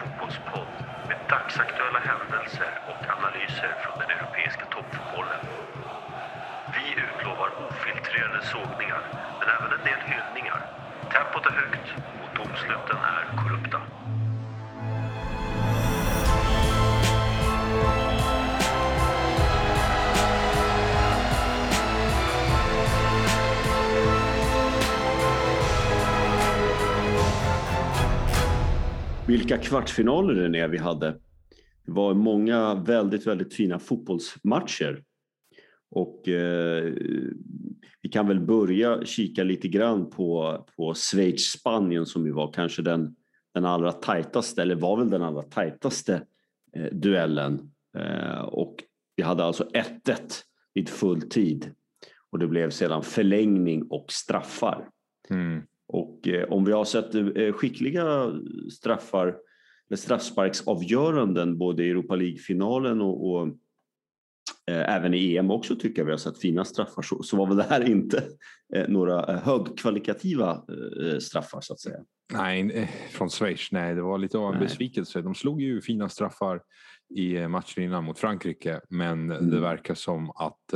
fotbollspodd med dagsaktuella händelser och analyser från den europeiska toppfotbollen. Vi utlovar ofiltrerade sågningar, men även en del hyllningar. Tempot är högt och domsluten Vilka kvartsfinaler det är vi hade. Det var många väldigt, väldigt fina fotbollsmatcher. Och eh, vi kan väl börja kika lite grann på, på Schweiz-Spanien som ju var kanske den, den allra tajtaste, eller var väl den allra tajtaste eh, duellen. Eh, och vi hade alltså 1-1 vid full tid. Och det blev sedan förlängning och straffar. Mm. Och eh, om vi har sett eh, skickliga straffar, eller straffsparksavgöranden både i Europa League-finalen och, och eh, även i EM också tycker jag vi har sett fina straffar så, så var väl det här inte eh, några eh, högkvalitativa eh, straffar så att säga. Nej, från Schweiz. Nej, det var lite av en besvikelse. De slog ju fina straffar i matchen innan mot Frankrike, men Mm. det verkar som att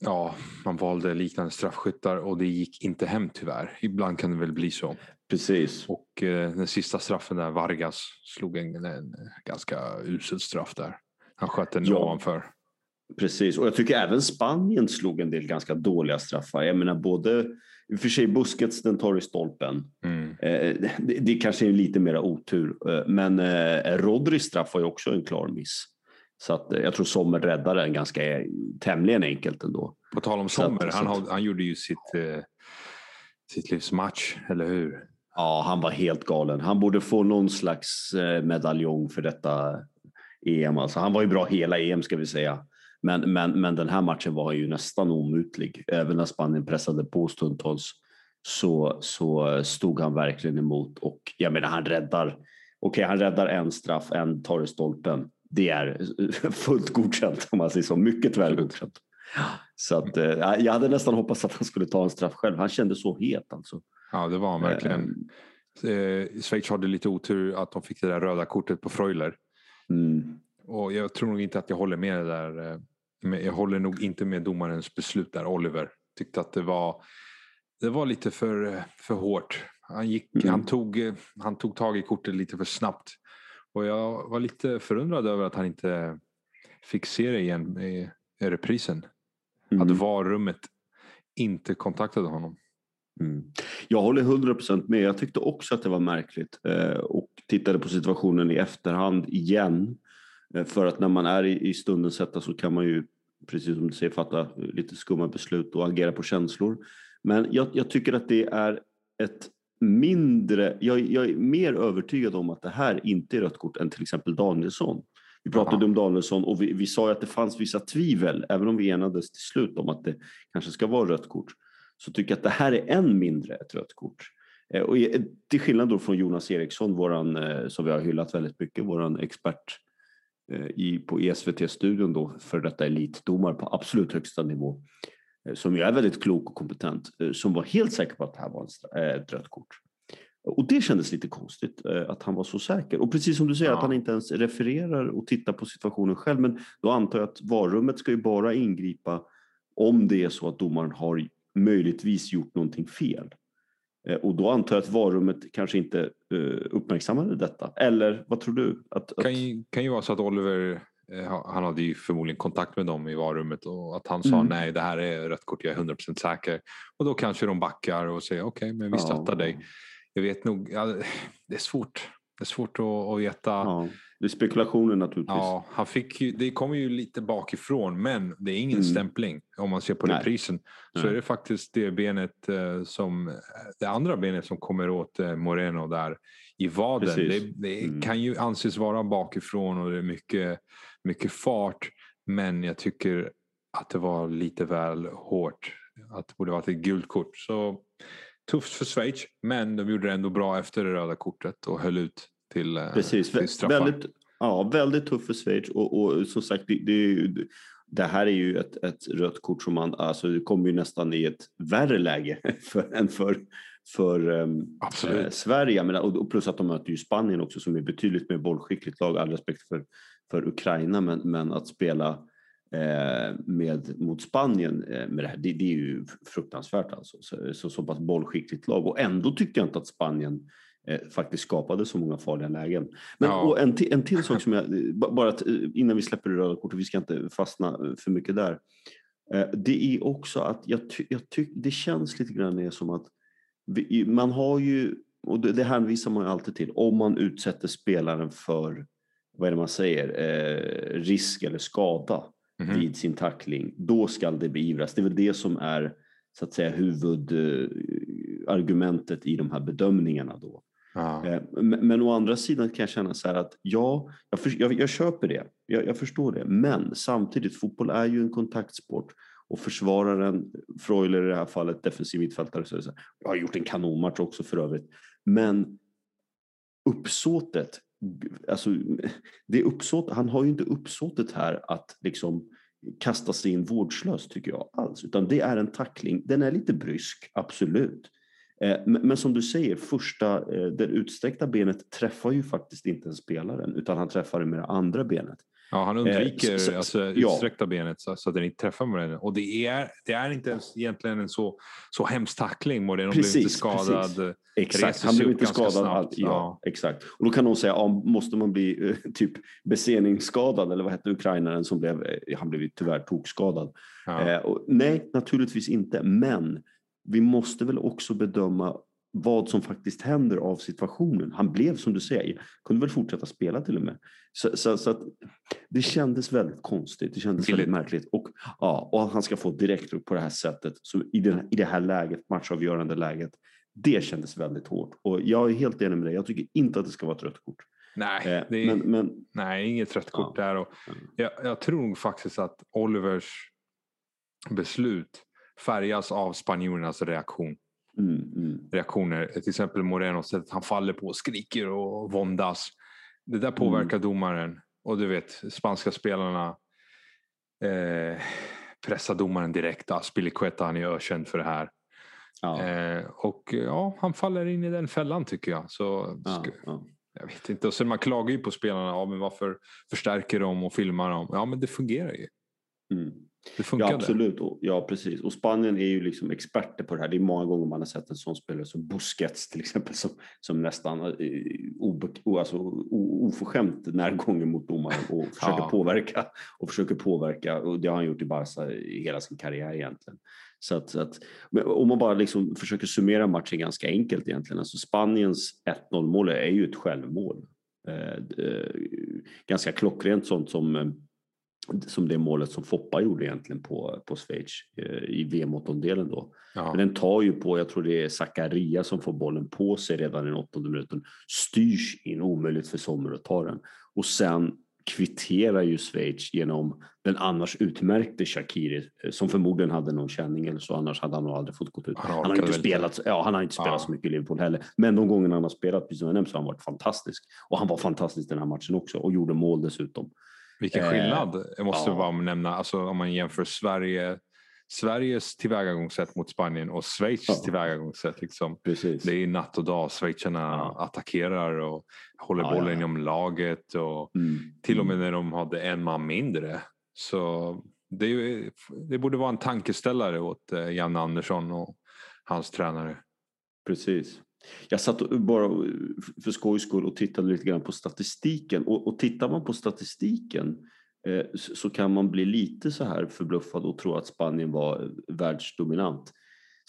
ja, man valde liknande straffskyttar och det gick inte hem tyvärr. Ibland kan det väl bli så. Precis. Och eh, den sista straffen där, Vargas slog en, en ganska usel straff där. Han sköt den Ja. ovanför. Precis, och jag tycker även Spanien slog en del ganska dåliga straffar. Jag menar både, i och för sig Busquets den tar i stolpen. Mm. Eh, det, det kanske är lite mera otur, eh, men eh, Rodris straff var ju också en klar miss. Så att, eh, jag tror Sommer räddade den ganska eh, tämligen enkelt ändå. På tal om att- Sommer, så han, att- han gjorde ju sitt, eh, sitt livs match, eller hur? Ja, han var helt galen. Han borde få någon slags eh, medaljong för detta EM. Alltså, han var ju bra hela EM ska vi säga. Men, men, men den här matchen var ju nästan omutlig. Även när Spanien pressade på stundtals så, så stod han verkligen emot. Och jag menar, han räddar. Okej, han räddar en straff, en tar i stolpen. Det är fullt godkänt om man säger så. Mycket väl godkänt. Så att, eh, jag hade nästan hoppats att han skulle ta en straff själv. Han kände så het alltså. Ja, det var han verkligen. Eh, Schweiz hade lite otur att de fick det där röda kortet på Freuler. Mm. Och jag tror nog inte att jag håller med där. eh, Men jag håller nog inte med domarens beslut där, Oliver. Tyckte att det var, det var lite för, eh, för hårt. Han, gick, Mm. han, tog, eh, han tog tag i kortet lite för snabbt. Och jag var lite förundrad över att han inte fick se det igen i, i reprisen. Mm. Att VAR-rummet inte kontaktade honom. Mm. Jag håller 100% med. Jag tyckte också att det var märkligt eh, och tittade på situationen i efterhand igen. Eh, för att när man är i, i stundens hetta så kan man ju, precis som du säger, fatta lite skumma beslut och agera på känslor. Men jag, jag tycker att det är ett mindre, jag, jag är mer övertygad om att det här inte är rött kort än till exempel Danielsson. Vi pratade Aha. om Danielsson och vi, vi sa att det fanns vissa tvivel, även om vi enades till slut om att det kanske ska vara rött kort så tycker jag att det här är än mindre ett rött kort. Eh, Och i- till skillnad då från Jonas Eriksson, våran, eh, som vi har hyllat väldigt mycket, våran expert eh, i, på ESVT-studion då, för detta elitdomare på absolut högsta nivå, eh, som ju är väldigt klok och kompetent, eh, som var helt säker på att det här var eh, ett rött kort. Och det kändes lite konstigt eh, att han var så säker. Och precis som du säger Ja. att han inte ens refererar och tittar på situationen själv. Men då antar jag att varummet ska ju bara ingripa om det är så att domaren har möjligtvis gjort någonting fel. Eh, Och då antar jag att varummet kanske inte eh, uppmärksammade detta. Eller vad tror du? Att, att, kan ju, kan ju vara så att Oliver, eh, han hade ju förmodligen kontakt med dem i varummet och att han sa Mm. nej det här är rött kort, jag är 100% säker. Och då kanske de backar och säger okej men vi Ja. stöttar dig. Jag vet nog, ja, det är svårt. Det är svårt att, att veta. Ja, det är spekulationer naturligtvis. Ja, han fick ju, det kommer ju lite bakifrån men det är ingen Mm. stämpling om man ser på Nej. reprisen. Så Nej. är det faktiskt det benet eh, som, det andra benet som kommer åt eh, Moreno där i vaden. Precis. Det, det Mm. kan ju anses vara bakifrån och det är mycket, mycket fart. Men jag tycker att det var lite väl hårt. Att det borde varit ett gult kort. Så tufft för Schweiz men de gjorde det ändå bra efter det röda kortet och höll ut till, eh, Precis, till straffar. väldigt, ja, väldigt tuff för Schweiz och, och som sagt det, det, det här är ju ett, ett rött kort som man, alltså det kommer ju nästan i ett värre läge för, än för, för um, eh, Sverige. Men, och, plus att de möter ju Spanien också som är betydligt mer bollskickligt lag. All respekt för, för Ukraina, men, men att spela med, mot Spanien eh, med det här, det, det, är ju fruktansvärt alltså. Så, så, så pass bollskickligt lag och ändå tycker jag inte att Spanien eh, faktiskt skapade så många farliga lägen. Men Ja. en, en till sak som jag, ba- bara att, eh, innan vi släpper det röda kortet, vi ska inte fastna eh, för mycket där. Eh, Det är också att jag, ty, jag tycker det känns lite grann som att vi, man har ju, och det, det hänvisar man ju alltid till, om man utsätter spelaren för, vad är det man säger, eh, risk eller skada Mhm. vid sin tackling, då ska det beivras. Det är väl det som är så att säga huvudargumentet i de här bedömningarna då. Ja. Eh, Men, men å andra sidan kan jag känna så här att ja, jag, för, jag, jag köper det. Jag, jag förstår det. Men samtidigt, fotboll är ju en kontaktsport och försvararen, Freuler i det här fallet, defensiv mittfältare, så så här, jag har gjort en kanonmatch också för övrigt. Men uppsåtet, alltså det uppsåt, han har ju inte uppsåtet här att liksom kasta sig in vårdslöst tycker jag alls, utan det är en tackling. Den är lite brysk, absolut. Eh, men, som du säger, första, eh, det utsträckta benet träffar ju faktiskt inte en spelaren utan han träffar det med det andra benet. Ja, han undviker Eh, så- så- alltså, ja. utsträckta benet så, så att den inte träffar Moreno. Och det är, det är inte ens egentligen en så, så hemsk tackling. Moreno blev inte Precis, skadad. precis. Exakt, han blev inte skadad. snabbt. Allt. Ja, Ja. exakt. Och då kan någon säga, ja, måste man bli eh, typ beseningsskadad eller vad hette ukrainaren som blev, eh, han blev tyvärr tokskadad. Ja. Eh, och, nej, naturligtvis inte, men vi måste väl också bedöma vad som faktiskt händer av situationen. Han blev som du säger, kunde väl fortsätta spela till och med. Så, så, så att det kändes väldigt konstigt, det kändes väldigt märkligt. Och, ja, och att han ska få direkt på det här sättet, så i, den, i det här läget, matchavgörande läget, det kändes väldigt hårt. Och jag är helt enig med dig, jag tycker inte att det ska vara ett rött kort. Nej, Eh, det är, men, men nej, inget rött kort Ja. där. Och jag, jag tror faktiskt att Olivers beslut färgas av spanjorernas reaktion. Mm, mm, reaktioner. Till exempel Moreno, sättet han faller på, skriker och våndas. Det där påverkar domaren. Och du vet, spanska spelarna eh, pressar domaren direkt. Aspilicueta, han är ökänd för det här. ja, Eh, och ja, han faller in i den fällan tycker jag. Så ja, ja. jag vet inte. Och sen man klagar ju på spelarna. Ja, men varför förstärker de och filmar dem? Ja, men det fungerar ju. Mm. Det funkade. Ja, absolut. Och, ja, precis. Och Spanien är ju liksom experter på det här. Det är många gånger man har sett en sån spelare som Busquets till exempel som, som nästan eh, obe, alltså, o, oförskämt närgången mot domaren och försöker Ja. påverka. Och försöker påverka. Och det har han gjort i Barca i hela sin karriär egentligen. Så att, så att, om man bara liksom försöker summera matchen ganska enkelt egentligen. Alltså Spaniens 1-0 mål är ju ett självmål. Eh, eh, ganska klockrent sånt som eh, som det målet som Foppa gjorde egentligen på, på Schweiz eh, i VM-åttondelen då. Ja. Men den tar ju på, jag tror det är Zakaria som får bollen på sig redan i den åttonde minuten, styrs in, omöjligt för Sommer att ta den. Och sen kvitterar ju Schweiz genom den annars utmärkte Shakiri eh, som förmodligen hade någon känning eller så, annars hade han nog aldrig fått gått ut. Han Han har inte spelat, ja, han har inte spelat Ja. så mycket i Liverpool heller, men de gångerna han har spelat, precis som jag nämnt, så har han varit fantastisk. Och han var fantastisk den här matchen också och gjorde mål dessutom. Vilken Eh, skillnad. Jag måste ja. bara nämna, alltså, om man jämför Sverige, Sveriges tillvägagångssätt mot Spanien och Schweiz Ja. tillvägagångssätt. Liksom. Precis. Det är natt och dag. Schweizarna Ja. attackerar och håller Ja, bollen ja. inom laget. Och Mm. till och med när de hade en man mindre. Så det, är det borde vara en tankeställare åt eh, Janne Andersson och hans tränare. Precis. Jag satt bara för skojs skull och tittade lite grann på statistiken och, och tittar man på statistiken eh, så, så kan man bli lite så här förbluffad och tro att Spanien var eh, världsdominant.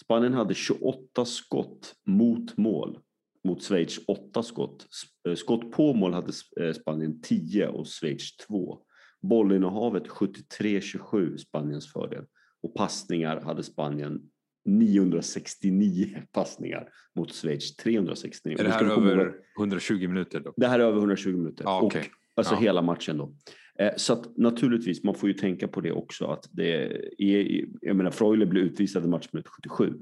Spanien hade 28 skott mot mål mot Schweiz 8 skott. Eh, skott på mål hade eh, Spanien 10 och Schweiz 2. Bollinnehavet 73-27 Spaniens fördel och passningar hade Spanien 969 passningar mot Schweiz 369. Är det här ihåg- över 120 minuter? Då? det här är över 120 minuter. Ja, okej. och, alltså Ja. hela matchen då. Eh, Så att naturligtvis, man får ju tänka på det också att det är, jag menar Freuler blev utvisad i matchminut 77.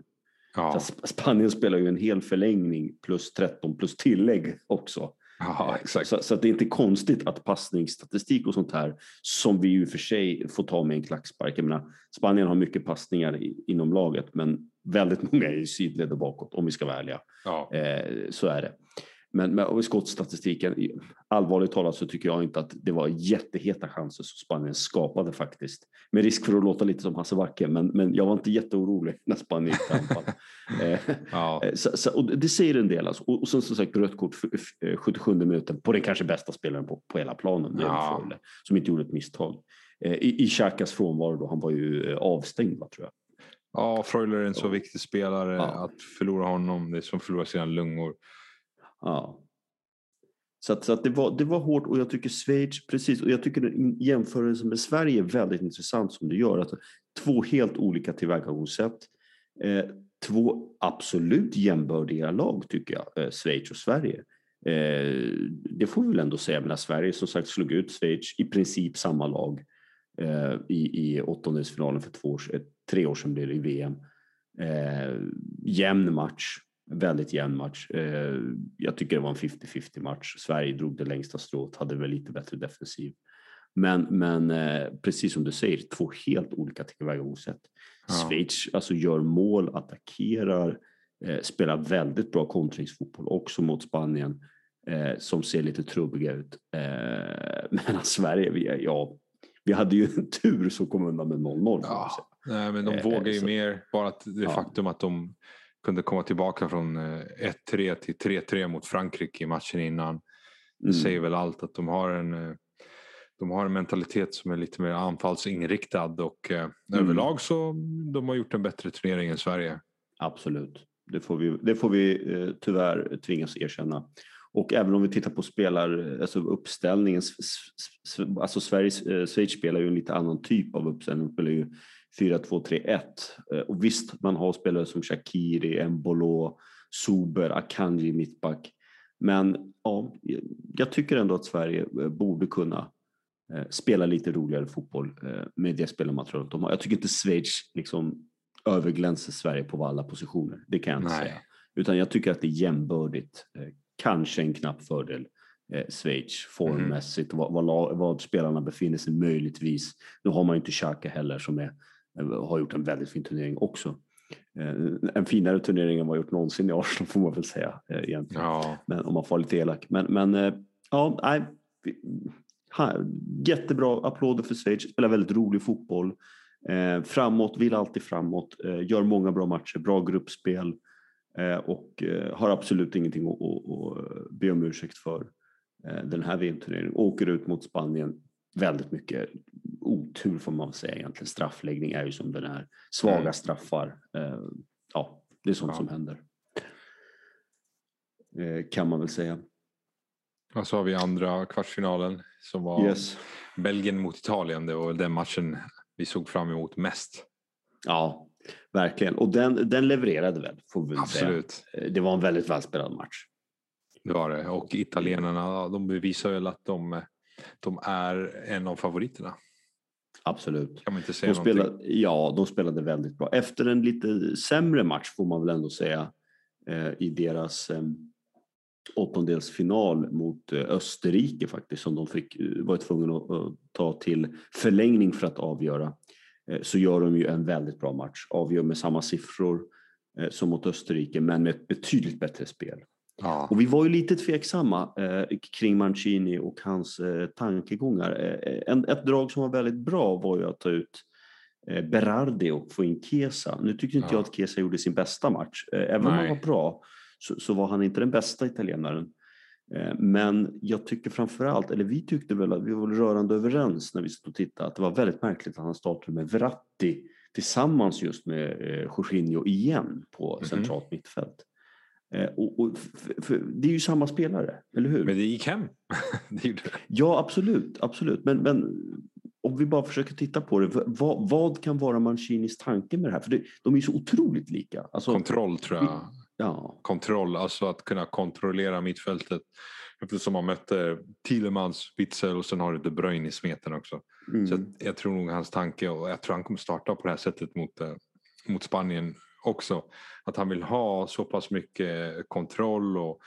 Ja. Spanien spelar ju en hel förlängning plus 13 plus tillägg också. Ja, exakt. Så, så det är inte konstigt att passningsstatistik och sånt här, som vi ju för sig får ta med en klackspark. Jag menar, Spanien har mycket passningar i, inom laget, men väldigt många är i sidled och bakåt, om vi ska vara ärliga. Ja. Eh, så är det. Men med skottstatistiken, allvarligt talat så tycker jag inte att det var jätteheta chanser som Spanien skapade faktiskt. Med risk för att låta lite som Hasse Backe, men, men jag var inte jätteorolig när Spanien gick eh, Ja. så, så, och det säger en del. Alltså. Och, och sen som sagt rött kort för, för, 77 minuten på den kanske bästa spelaren på, på hela planen, Ja. Freuler, som inte gjorde ett misstag. Eh, I, I Xhakas frånvaro då, han var ju eh, avstängd va, tror jag. ja, Freuler är en så viktig spelare. Ja. Att förlora honom, det är som att förlora sina lungor. Ja. Så, att, så att det, var, det var hårt och jag tycker Schweiz, precis, och jag tycker jämförelsen med Sverige är väldigt intressant som du gör. Att två helt olika tillvägagångssätt. Eh, två absolut jämbördiga lag tycker jag, eh, Schweiz och Sverige. Eh, det får vi väl ändå säga, men Sverige som sagt slog ut Schweiz i princip samma lag eh, i, i åttondelsfinalen för två år, eh, tre år sedan blev det i VM. Eh, jämn match, väldigt jämn match. Eh, jag tycker det var en 50-50 match. Sverige drog det längsta strået, hade väl lite bättre defensiv. Men, men eh, precis som du säger, två helt olika tillvägagångssätt. Ja. Schweiz alltså gör mål, attackerar, eh, spelar väldigt bra kontringsfotboll också mot Spanien som ser lite trubbiga ut. Eh, medan Sverige, vi, ja, vi hade ju en tur som kom undan med 0-0. får man Ja. Nej, men de vågar ju så- mer. Bara att det Ja. faktum att de kunde komma tillbaka från eh, 1-3 till 3-3 mot Frankrike i matchen innan. Det Mm. säger väl allt att de har en eh, de har en mentalitet som är lite mer anfallsinriktad och eh, Mm. överlag så de har gjort en bättre turnering än Sverige. Absolut. Det får vi, det får vi eh, tyvärr tvingas erkänna. Och även om vi tittar på spelar, alltså uppställningen, alltså Sveriges, eh, Schweiz spelar ju en lite annan typ av uppställning, de spelar ju 4-2-3-1. Eh, och visst, man har spelare som Shakiri, Embolo, Sober, Akanji mittback. Men ja, jag tycker ändå att Sverige eh, borde kunna eh, spela lite roligare fotboll med det spelarmaterialet de har. Jag tycker inte Schweiz liksom överglänser Sverige på alla positioner. Det kan jag inte Nej. säga. Utan jag tycker att det är jämbördigt. Kanske en knapp fördel Schweiz formmässigt. Vad, vad, la- vad spelarna befinner sig möjligtvis. Nu har man ju inte Xhaka heller som är, har gjort en väldigt fin turnering också. Eh, en finare turnering än vad jag gjort någonsin i Arsenal får man väl säga eh, egentligen. Ja, Men om man får lite elak. Men, men eh, ja, nej. Jättebra applåder för Schweiz. Spelar väldigt rolig fotboll. Framåt, vill alltid framåt. Gör många bra matcher, bra gruppspel. Och har absolut ingenting att, att, att be om ursäkt för den här VM-turneringen. Åker ut mot Spanien. Väldigt mycket otur får man säga egentligen. Straffläggning är ju som den är. Svaga Mm. straffar. Eh, ja, det är sånt Ja. som händer. Eh, kan man väl säga. och så har vi andra kvartsfinalen som var Yes. Belgien mot Italien. Det var den matchen vi såg fram emot mest. Ja, verkligen. Och den, den levererade väl, får vi Absolut, säga. Eh, Det var en väldigt välspelad match. det var det. Och italienarna de bevisar väl att de, de är en av favoriterna. Absolut. Kan man inte säga De någonting. spelade, ja, de spelade väldigt bra. Efter en lite sämre match får man väl ändå säga eh, i deras eh, åttondelsfinal mot eh, Österrike faktiskt som de fick, eh, var tvungna att, ta till förlängning för att avgöra. Eh, så gör de ju en väldigt bra match. Avgör med samma siffror som mot Österrike men med ett betydligt bättre spel. Ja. Och vi var ju lite tveksamma eh, kring Mancini och hans eh, tankegångar. Eh, en, ett drag som var väldigt bra var ju att ta ut eh, Berardi och få in Kesa. Nu tyckte inte Ja. jag att Kesa gjorde sin bästa match. Eh, även om han var bra så, så var han inte den bästa italienaren. Eh, men jag tycker framförallt, eller vi tyckte väl att vi var rörande överens när vi stod och tittade, att det var väldigt märkligt att han startade med Verratti tillsammans just med eh, Jorginho igen på Mhm. centralt mittfält. Eh, och, och, f- f- det är ju samma spelare, eller hur? Men det gick hem. det det. Ja, absolut. absolut. Men, men om vi bara försöker titta på det, vad, vad kan vara Mancinis tanke med det här? För det, de är ju så otroligt lika. Alltså, Kontroll tror jag. ja, Kontroll, alltså att kunna kontrollera mittfältet. Eftersom man mötte Thielemans, Witzel och sen har du De Bruyne i smeten också. mm, Så att jag tror nog hans tanke och jag tror han kommer starta på det här sättet mot, eh, mot Spanien också. Att han vill ha så pass mycket kontroll och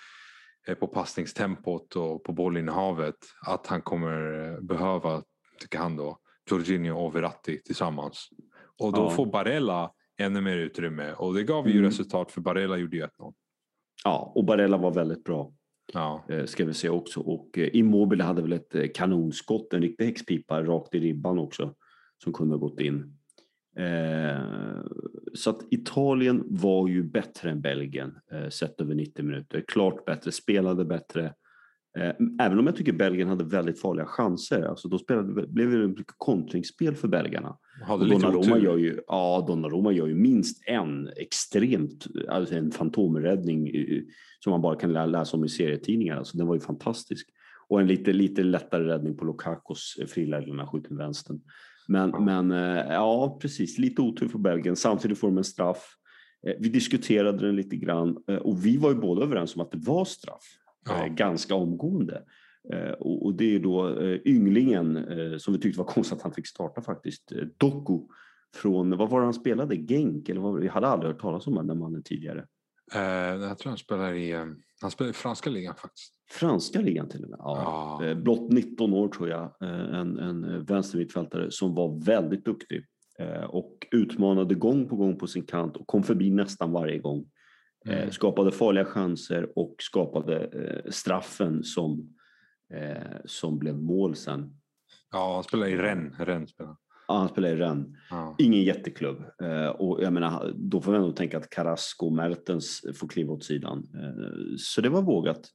eh, på passningstempot och på bollinnehavet att han kommer eh, behöva, tycker han då, Jorginho och Verratti tillsammans. Och då Ja. får Barella ännu mer utrymme och det gav ju Mm. resultat för Barella gjorde ju 1-0. Ja, och Barella var väldigt bra. Ja, eh, ska vi säga också. Och Immobile hade väl ett kanonskott, en riktig häxpipa rakt i ribban också som kunde ha gått in. Eh, så att Italien var ju bättre än Belgien eh, sett över 90 minuter. Klart bättre, spelade bättre. Eh, även om jag tycker Belgien hade väldigt farliga chanser. Alltså då spelade, blev det mycket kontringsspel för belgarna. hade Och lite Donnarumma gör, ju, ja, Donnarumma gör ju minst en extremt, alltså en fantomräddning som man bara kan lä- läsa om i serietidningar. Alltså den var ju fantastisk. Och en lite, lite lättare räddning på Lukakos friläge när han skjuter vänstern. Men, men eh, ja, precis, lite otur för Belgien. Samtidigt får de en straff. Eh, Vi diskuterade den lite grann eh, och vi var ju båda överens om att det var straff Ja. ganska omgående. Och det är då ynglingen som vi tyckte var konstigt att han fick starta faktiskt, Doku från, vad var det han spelade? Genk? Eller vad, vi hade aldrig hört talas om den mannen tidigare. Jag tror han spelar i, han spelar i franska ligan faktiskt. Franska ligan till och med. Ja. Ja. Eh, Blott 19 år tror jag, eh, en, en vänstermittfältare som var väldigt duktig eh, och utmanade gång på gång på sin kant och kom förbi nästan varje gång. Eh, Mm. Skapade farliga chanser och skapade eh, straffen som, eh, som blev mål sen. Ja, han spelar i Rennes. Rennes spelar. Ja, han spelade i Rennes. Ja. Ingen jätteklubb. Eh, och jag menar, då får vi ändå tänka att Carrasco och Mertens får kliva åt sidan. Eh, så det var vågat.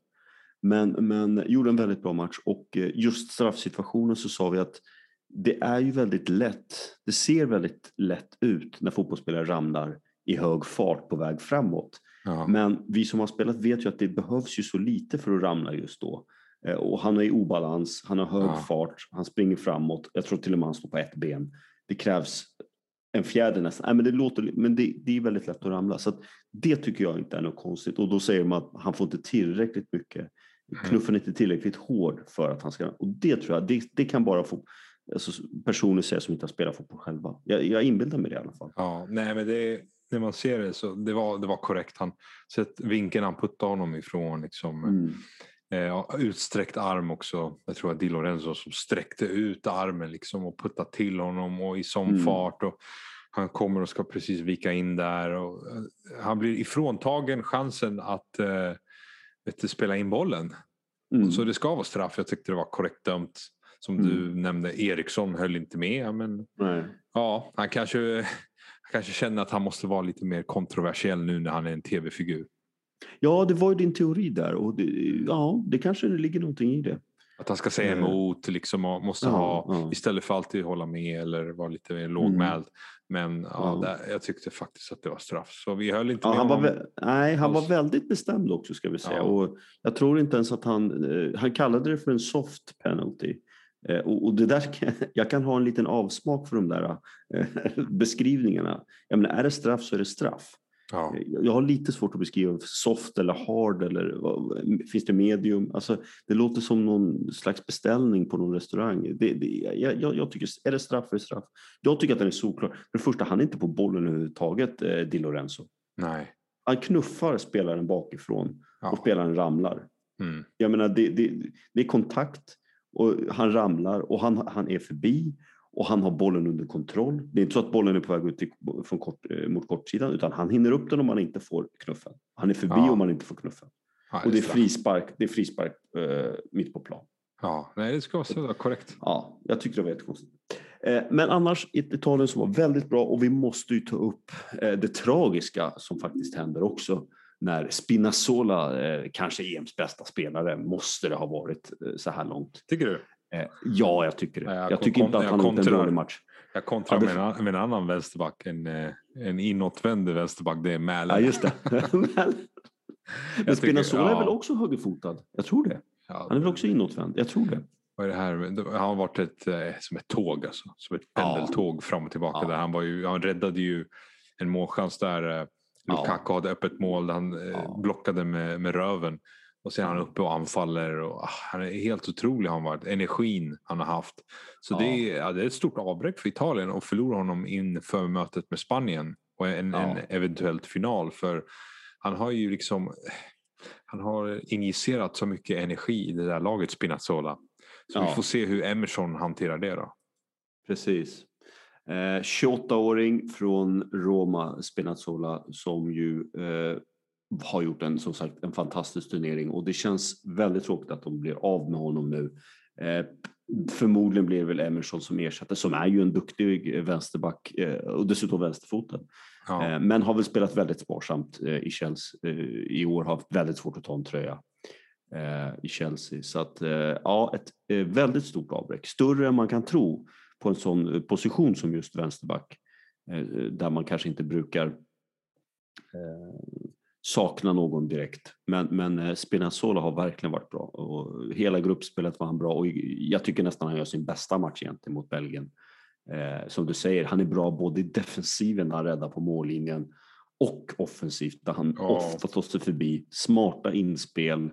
Men, men gjorde en väldigt bra match och eh, just straffsituationen så sa vi att det är ju väldigt lätt. Det ser väldigt lätt ut när fotbollsspelare ramlar i hög fart på väg framåt. Ja. Men vi som har spelat vet ju att det behövs ju så lite för att ramla just då. Eh, Och han är i obalans, han har hög Ja. fart, han springer framåt. Jag tror till och med han står på ett ben. Det krävs en fjärde nästan. Nej, men det, låter, men det, det är väldigt lätt att ramla. Så att det tycker jag inte är något konstigt. Och då säger man att han får inte tillräckligt mycket. Knuffen är inte tillräckligt hård för att han ska... Och det tror jag, det, det kan bara få alltså, personer säga som inte har spelat fotboll själva. Jag, jag inbillar mig det i alla fall. Ja, nej men det, när man ser det så det var, det var korrekt. Han sett vinkeln han puttade honom ifrån. Liksom, Mm. Eh, utsträckt arm också. Jag tror att Di Lorenzo som sträckte ut armen liksom och puttade till honom och i sån Mm. fart. Och han kommer och ska precis vika in där. Och, eh, han blir ifråntagen chansen att eh, vet du, spela in bollen. Mm. Så det ska vara straff. Jag tyckte det var korrekt dömt. Som Mm. du nämnde, Eriksson höll inte med. Men Nej. Ja, han kanske, han kanske känner att han måste vara lite mer kontroversiell nu när han är en tv-figur. Ja, det var ju din teori där och det, ja, det kanske ligger någonting i det. Att han ska säga Eh. emot, liksom, och måste Ja, ha, ja. istället för alltid hålla med eller vara lite mer lågmäld. Men ja. Där, jag tyckte faktiskt att det var straff. Så vi höll inte med han var, honom. nej, han var väldigt bestämd också ska vi säga. Och jag tror inte ens att han, eh, han kallade det för en soft penalty. Eh, och, det där, jag kan ha en liten avsmak för de där beskrivningarna. Jag menar, är det straff så är det straff. Ja. Jag har lite svårt att beskriva soft eller hard eller finns det medium? Alltså, det låter som någon slags beställning på någon restaurang. Det, det, jag, jag, jag tycker, är det straff är det straff. Jag tycker att den är solklar. För det första, han är inte på bollen överhuvudtaget, eh, Di Lorenzo. Nej. Han knuffar spelaren bakifrån och Ja. spelaren ramlar. Mm. Jag menar, det, det, det är kontakt och han ramlar och han, han är förbi och han har bollen under kontroll. Det är inte så att bollen är på väg ut till, från kort, eh, mot kortsidan utan han hinner upp den om man inte får knuffen. Han är förbi Ja. om man inte får knuffen. Ja, Och det är frispark, det är frispark eh, mitt på plan. Ja, nej, det ska vara så korrekt. Ja, jag tyckte det var jättekonstigt. Eh, Men annars ett Italien som var väldigt bra och vi måste ju ta upp eh, det tragiska som faktiskt händer också. När Spinazzola, eh, kanske EMs bästa spelare, måste det ha varit eh, så här långt. Tycker du? Eh, Ja, jag tycker det. Ja, jag Jag tycker inte att han har gjort en kontrar. dålig match. Jag kontrar Ja, det- med, en, med en annan vänsterback. En, eh, en inåtvänd vänsterback. Det är Mäler. Ja, just det. Men, Spinazzola är ja. väl också högerfotad? Jag tror det. Ja, Han är väl också inåtvänd? Jag tror det. Vad är det här? Han har varit ett, eh, som ett tåg, alltså. som ett Ja. pendeltåg fram och tillbaka. Ja. Där han, var ju, han räddade ju en målchans där Ja. Lukaku hade öppet mål. Han Ja. blockade med, med röven. Och sen är han uppe och anfaller. Och, ah, han är helt otrolig han varit. Energin han har haft. Så Ja. det, är, ja, det är ett stort avbräck för Italien att förlora honom inför mötet med Spanien och en, Ja. en eventuellt final. För han har ju liksom han har injicerat så mycket energi i det där laget Spinazzola. Så Ja. vi får se hur Emerson hanterar det då. Precis. Eh, 28-åring från Roma, Spinazzola, som ju eh, har gjort en, som sagt, en fantastisk turnering och det känns väldigt tråkigt att de blir av med honom nu. Eh, förmodligen blir det väl Emerson som ersätter, som är ju en duktig vänsterback eh, och dessutom vänsterfotad. Ja. Eh, men har väl spelat väldigt sparsamt eh, i Chelsea eh, i år, har haft väldigt svårt att ta en tröja eh, i Chelsea. Så att eh, ja, ett eh, väldigt stort avbräck. Större än man kan tro på en sån eh, position som just vänsterback. Eh, där man kanske inte brukar eh, sakna någon direkt. Men, men eh, Spinazzola har verkligen varit bra och hela gruppspelet var han bra och jag tycker nästan han gör sin bästa match egentligen mot Belgien. Eh, som du säger, han är bra både i defensiven när han räddar på mållinjen och offensivt där han Ja. ofta tar sig förbi. Smarta inspel,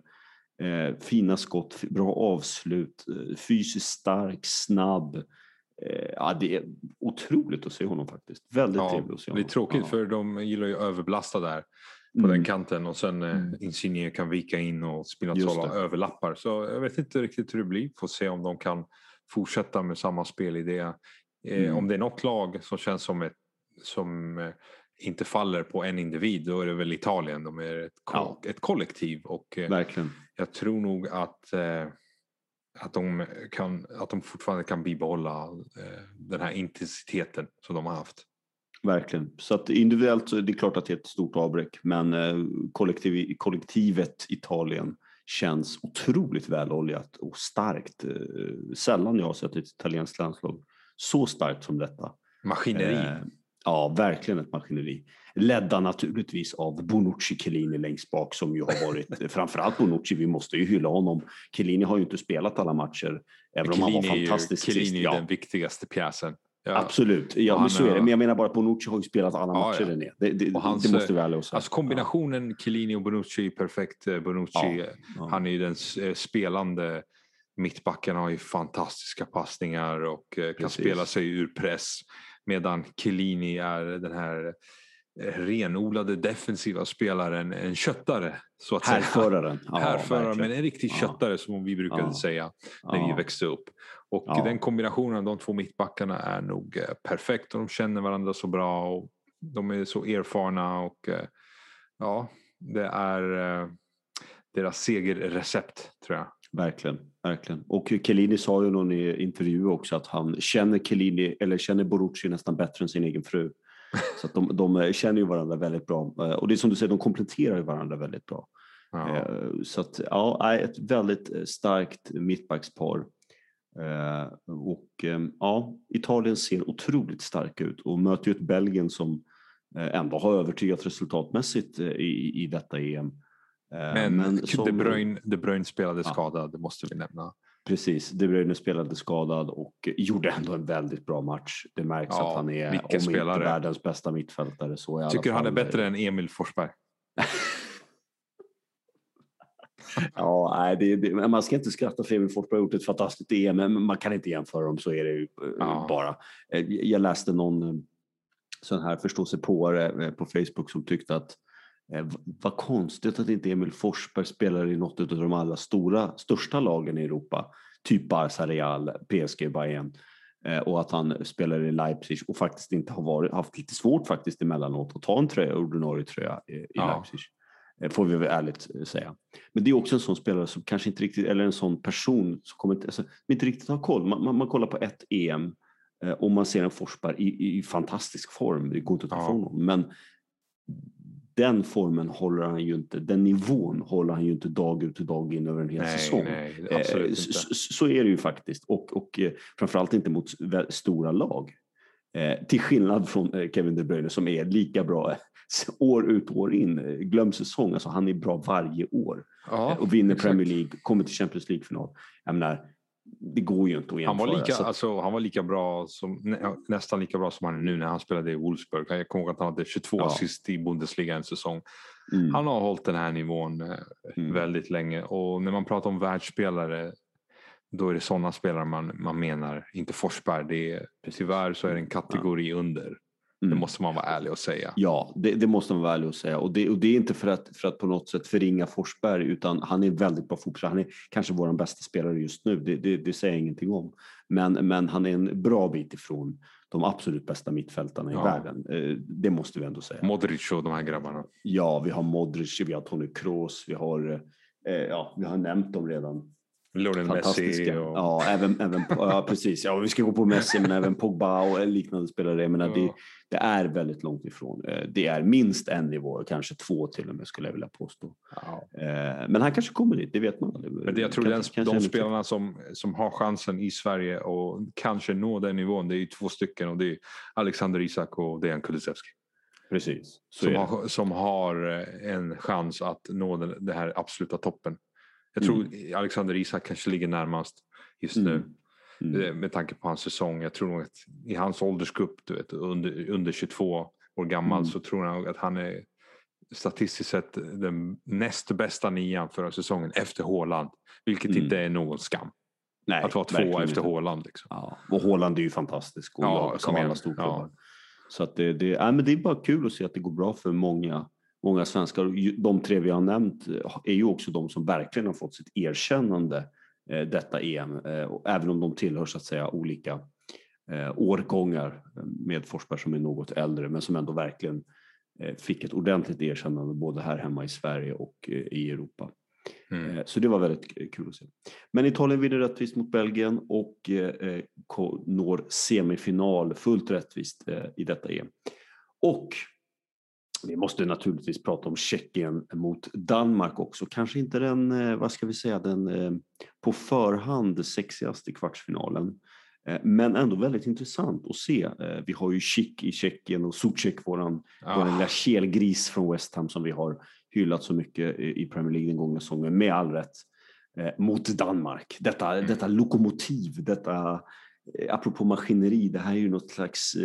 eh, fina skott, bra avslut, eh, fysiskt stark, snabb. Eh, ja, det är otroligt att se honom faktiskt. Väldigt Ja, trevligt att se det honom. är tråkigt Ja. för de gillar ju överbelasta där på Mm. den kanten och sen eh, Mm. Insigne kan vika in och Spinazzola överlappar. Så jag vet inte riktigt hur det blir. Får se om de kan fortsätta med samma spelidé. Eh, Mm. Om det är något lag som känns som ett som eh, inte faller på en individ då är det väl Italien. De är ett, ko- Ja. ett kollektiv och Verkligen. jag tror nog att att de, kan, att de fortfarande kan bibehålla eh, den här intensiteten som de har haft. Verkligen. Så att individuellt så är det klart att det är ett stort avbräck, men eh, kollektiv, kollektivet Italien känns otroligt väloljat och starkt. Eh, Sällan jag har sett ett italienskt landslag så starkt som detta. Maskineri. Eh, Ja, verkligen ett maskineri. Ledda naturligtvis av Bonucci Chiellini längst bak som ju har varit, framförallt Bonucci, vi måste ju hylla honom. Chiellini har ju inte spelat alla matcher, även om han var Chiellini är ju- fantastisk Chiellini sist. är Ja, den viktigaste pjäsen. Ja. Absolut, ja, Han men så är det. Men jag menar bara att Bonucci har ju spelat alla Ja, matcher ja. René. Det, det, Och hans, det måste vi och säga. Alltså kombinationen Chiellini och Bonucci är perfekt. Eh, Bonucci, Ja, eh, ja. han är ju den eh, spelande mittbacken, har ju fantastiska passningar och kan Precis. spela sig ur press. Medan Chiellini är den här renodlade defensiva spelaren, en köttare så att säga. Härföraren. Ja, Härförare, verkligen. men en riktig Ja. köttare som vi brukade Ja. säga när Ja. vi växte upp. Och Ja. den kombinationen av de två mittbackarna är nog eh, perfekt och de känner varandra så bra och de är så erfarna och eh, ja, det är eh, deras segerrecept tror jag. Verkligen, verkligen. Och Chiellini sa ju i någon i intervju också att han känner Chiellini, eller känner Borucci nästan bättre än sin egen fru. Så att de, de känner ju varandra väldigt bra. Och det är som du säger, de kompletterar ju varandra väldigt bra. Ja. Så att, ja, ett väldigt starkt mittbackspar. Eh, Och eh, ja, Italien ser otroligt starka ut och möter ju ett Belgien som eh, ändå har övertygat resultatmässigt eh, i, i detta EM. Eh, Men, som- De, Bruyne, De Bruyne spelade Ja. skadad, det måste vi nämna. Precis, De Bruyne spelade skadad och gjorde ändå en väldigt bra match. Det märks Ja, att han är, om inte spelare. världens bästa mittfältare så i alla Tycker han är fall- bättre än Emil Forsberg. Ja, nej, det, det, man ska inte skratta för Emil Forsberg har gjort ett fantastiskt EM, men man kan inte jämföra dem, så är det ju eh, Ja. bara. Eh, Jag läste någon eh, sån här förståsigpåare på Facebook som tyckte att vad konstigt att inte Emil Forsberg spelar i något av de allra stora, största lagen i Europa, typ Barca, Real, PSG, Bayern. Och att han spelar i Leipzig och faktiskt inte har varit, haft lite svårt faktiskt emellanåt att ta en tröja, ordinarie tröja i, i Ja. Leipzig. Eh, Får vi väl ärligt eh, säga. Men det är också en sån spelare som kanske inte riktigt, eller en sån person som kommer inte, alltså, inte riktigt har koll. Man, man, man kollar på ett EM eh, och man ser en Forsberg i, i, fantastisk form. Det går inte att ta Ja. ifrån honom. Men den formen håller han ju inte, den nivån håller han ju inte dag ut och dag in över en hel Nej, säsong. nej, absolut så, inte. så, så är det ju faktiskt. Och, och eh, framförallt inte mot stora lag. Eh, till skillnad från Kevin De Bruyne som är lika bra år ut och år in. Eh, Glöm säsong, alltså han är bra varje år. Ja, Eh, och vinner exakt. Premier League, kommer till Champions League-final. Jag menar, det går ju inte att Han jämföra. var, lika, att- alltså, han var lika bra som, nä, ja, nästan lika bra som han är nu när han spelade i Wolfsburg. Jag kommer ihåg att han hade 22 Ja. assist i Bundesliga en säsong. mm, Han har hållit den här nivån eh, mm, väldigt länge och när man pratar om världsspelare då är det sådana spelare man, man menar, inte Forsberg. Det är, tyvärr så är det en kategori under. Det måste man vara ärlig och säga. Ja, det, det, måste man vara ärlig och säga. Och det, och det är inte för att, för att på något sätt förringa Forsberg, utan han är väldigt bra fotbollsspelare. Han är kanske vår bästa spelare just nu, det, det, det, säger jag ingenting om. Men, men han är en bra bit ifrån de absolut bästa mittfältarna i ja. världen. Eh, det måste vi ändå säga. Modric och de här grabbarna. Ja, vi har Modric, vi har Tony Kroos, vi har, eh, ja, vi har nämnt dem redan. Lionel Messi. Och... Ja, även, även, ja, precis. Ja, vi ska gå på Messi, men även Pogba och liknande spelare. Jag menar, ja. det, det, är väldigt långt ifrån. Eh, det är minst en nivå, kanske två till och med skulle jag vilja påstå. Ja. Eh, men han kanske kommer dit, det vet man aldrig. Men det, jag tror kanske, den, de spelarna som, som har chansen i Sverige och kanske nå den nivån, det är ju två stycken och det är Alexander Isak och Dejan Kulusevski. Precis. Som har, som har eh, en chans att nå den, den här absoluta toppen. Jag tror mm. Alexander Isak kanske ligger närmast just nu. Mm. Mm. Eh, med tanke på hans säsong. Jag tror nog att i hans åldersgrupp, du vet, under, under 22 år gammal, mm. så tror jag att han är statistiskt sett den näst bästa nian förra säsongen efter Håland. Vilket mm. inte är någon skam. Nej, att vara två efter Håland. Liksom. Ja. Och Håland är ju fantastisk och ja, som alla storklubbar. Ja. Så att det, det, ja, men det är bara kul att se att det går bra för många många svenskar. De tre vi har nämnt eh, är ju också de som verkligen har fått sitt erkännande eh, detta EM, eh, även om de tillhör så att säga olika årgångar med Forsberg som är något äldre, men som ändå verkligen fick ett ordentligt erkännande både här hemma i Sverige och i Europa. Mm. Så det var väldigt kul att se. Men Italien vinner rättvist mot Belgien och når semifinal fullt rättvist i detta EM. Och vi måste naturligtvis prata om Tjeckien mot Danmark också. Kanske inte den, eh, vad ska vi säga, den eh, på förhand sexigaste kvartsfinalen. Eh, men ändå väldigt intressant att se. Vi har ju Schick i Tjeckien och Zuzek, våran, ah. våran lilla kelgris från West Ham som vi har hyllat så mycket i Premier League den gångna säsongen, med all rätt, mot Danmark. Detta, mm. detta lokomotiv, detta, apropå maskineri, det här är ju något slags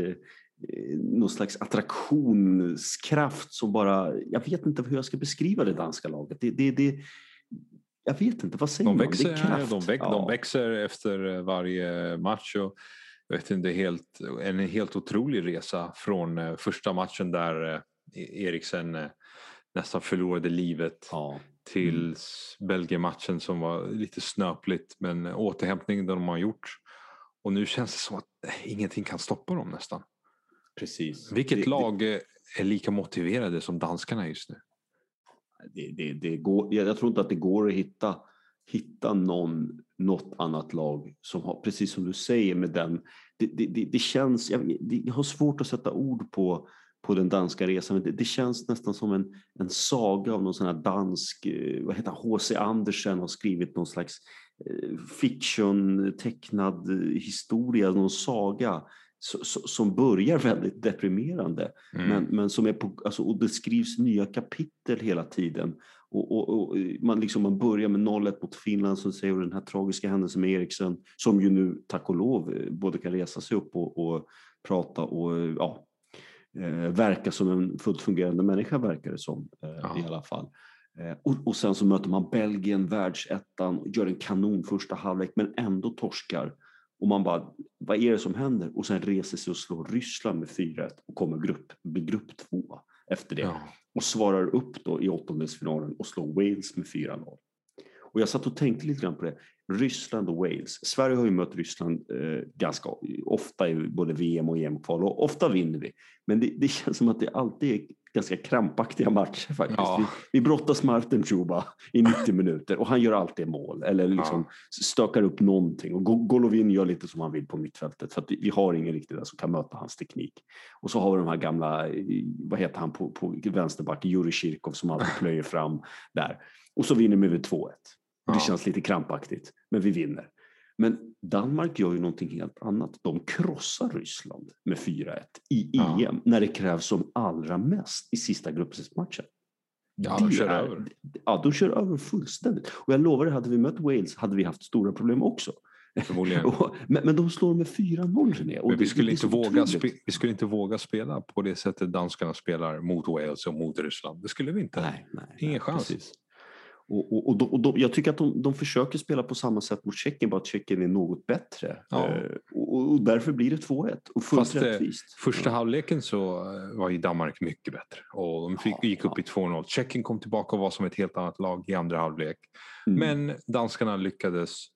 någon slags attraktionskraft som bara, jag vet inte hur jag ska beskriva det danska laget. Det, det, det, jag vet inte, vad säger de man? Växer, kraft. De, väx, ja. de växer efter varje match. Och jag vet inte, helt, en helt otrolig resa från eh, första matchen där eh, Eriksen nästan förlorade livet ja. till mm. Belgien-matchen som var lite snöpligt men återhämtningen de har gjort. Och nu känns det som att ingenting kan stoppa dem nästan. Precis. Vilket det, lag det, är lika motiverade som danskarna just nu? Det, det, det går, jag tror inte att det går att hitta, hitta någon, något annat lag som har, precis som du säger med den, det, det, det känns, jag, jag, har svårt att sätta ord på, på den danska resan, men det, känns nästan som en, en saga av någon sån här dansk, eh, vad heter H.C. Andersen har skrivit någon slags eh, fiction, tecknad eh, historia, någon saga som börjar väldigt deprimerande. Mm. Men, men som är på, alltså, och det skrivs nya kapitel hela tiden. Och, och, och man, liksom, man börjar med 0-1 mot Finland som säger den här tragiska händelsen med Eriksen som ju nu tack och lov eh, både kan resa sig upp och, och prata och ja, eh, verka som en fullt fungerande människa verkar det som eh, ja. i alla fall. Eh, och, och, sen så möter man Belgien, världsettan, gör en kanon första halvlek men ändå torskar och man bara, vad är det som händer? Och sen reser sig och slår Ryssland med 4-1 och kommer grupp, blir grupp två efter det. Ja. Och svarar upp då i åttondelsfinalen och slår Wales med 4-0. Och jag satt och tänkte lite grann på det. Ryssland och Wales. Sverige har ju mött Ryssland eh, ganska ofta i både VM och EM-kval och ofta vinner vi. Men det, det, känns som att det alltid är ganska krampaktiga matcher faktiskt. Ja. Vi, vi brottas med Artem Chuba i 90 minuter och han gör alltid mål eller liksom ja. stökar upp någonting. Och Golovin gör lite som han vill på mittfältet för att vi har ingen riktigt där som kan möta hans teknik. Och så har vi de här gamla, vad heter han på, på vänsterback, Jurij Kirkov som alltid plöjer fram där. Och så vinner vi med 2-1. Det ja. känns lite krampaktigt, men vi vinner. Men Danmark gör ju någonting helt annat. De krossar Ryssland med 4-1 i ja. EM när det krävs som allra mest i sista gruppspelsmatchen. Ja, de kör är, över. Ja, de kör över fullständigt. Och jag lovar dig, hade vi mött Wales hade vi haft stora problem också. Förmodligen. men, men de slår med 4-0 René. Men vi skulle, inte våga vi skulle inte våga spela på det sättet danskarna spelar mot Wales och mot Ryssland. Det skulle vi inte. Nej, nej, Ingen nej, chans. Precis. Och, och, och, de, och de, jag tycker att de, de försöker spela på samma sätt mot Tjeckien, bara att Tjeckien är något bättre. Ja. Eh, och, och därför blir det 2-1 och fullt Fast, eh, rättvist. Första halvleken så eh, var ju Danmark mycket bättre och de fick, Ja, gick upp ja. i 2-0. Tjeckien kom tillbaka och var som ett helt annat lag i andra halvlek. Mm. Men danskarna lyckades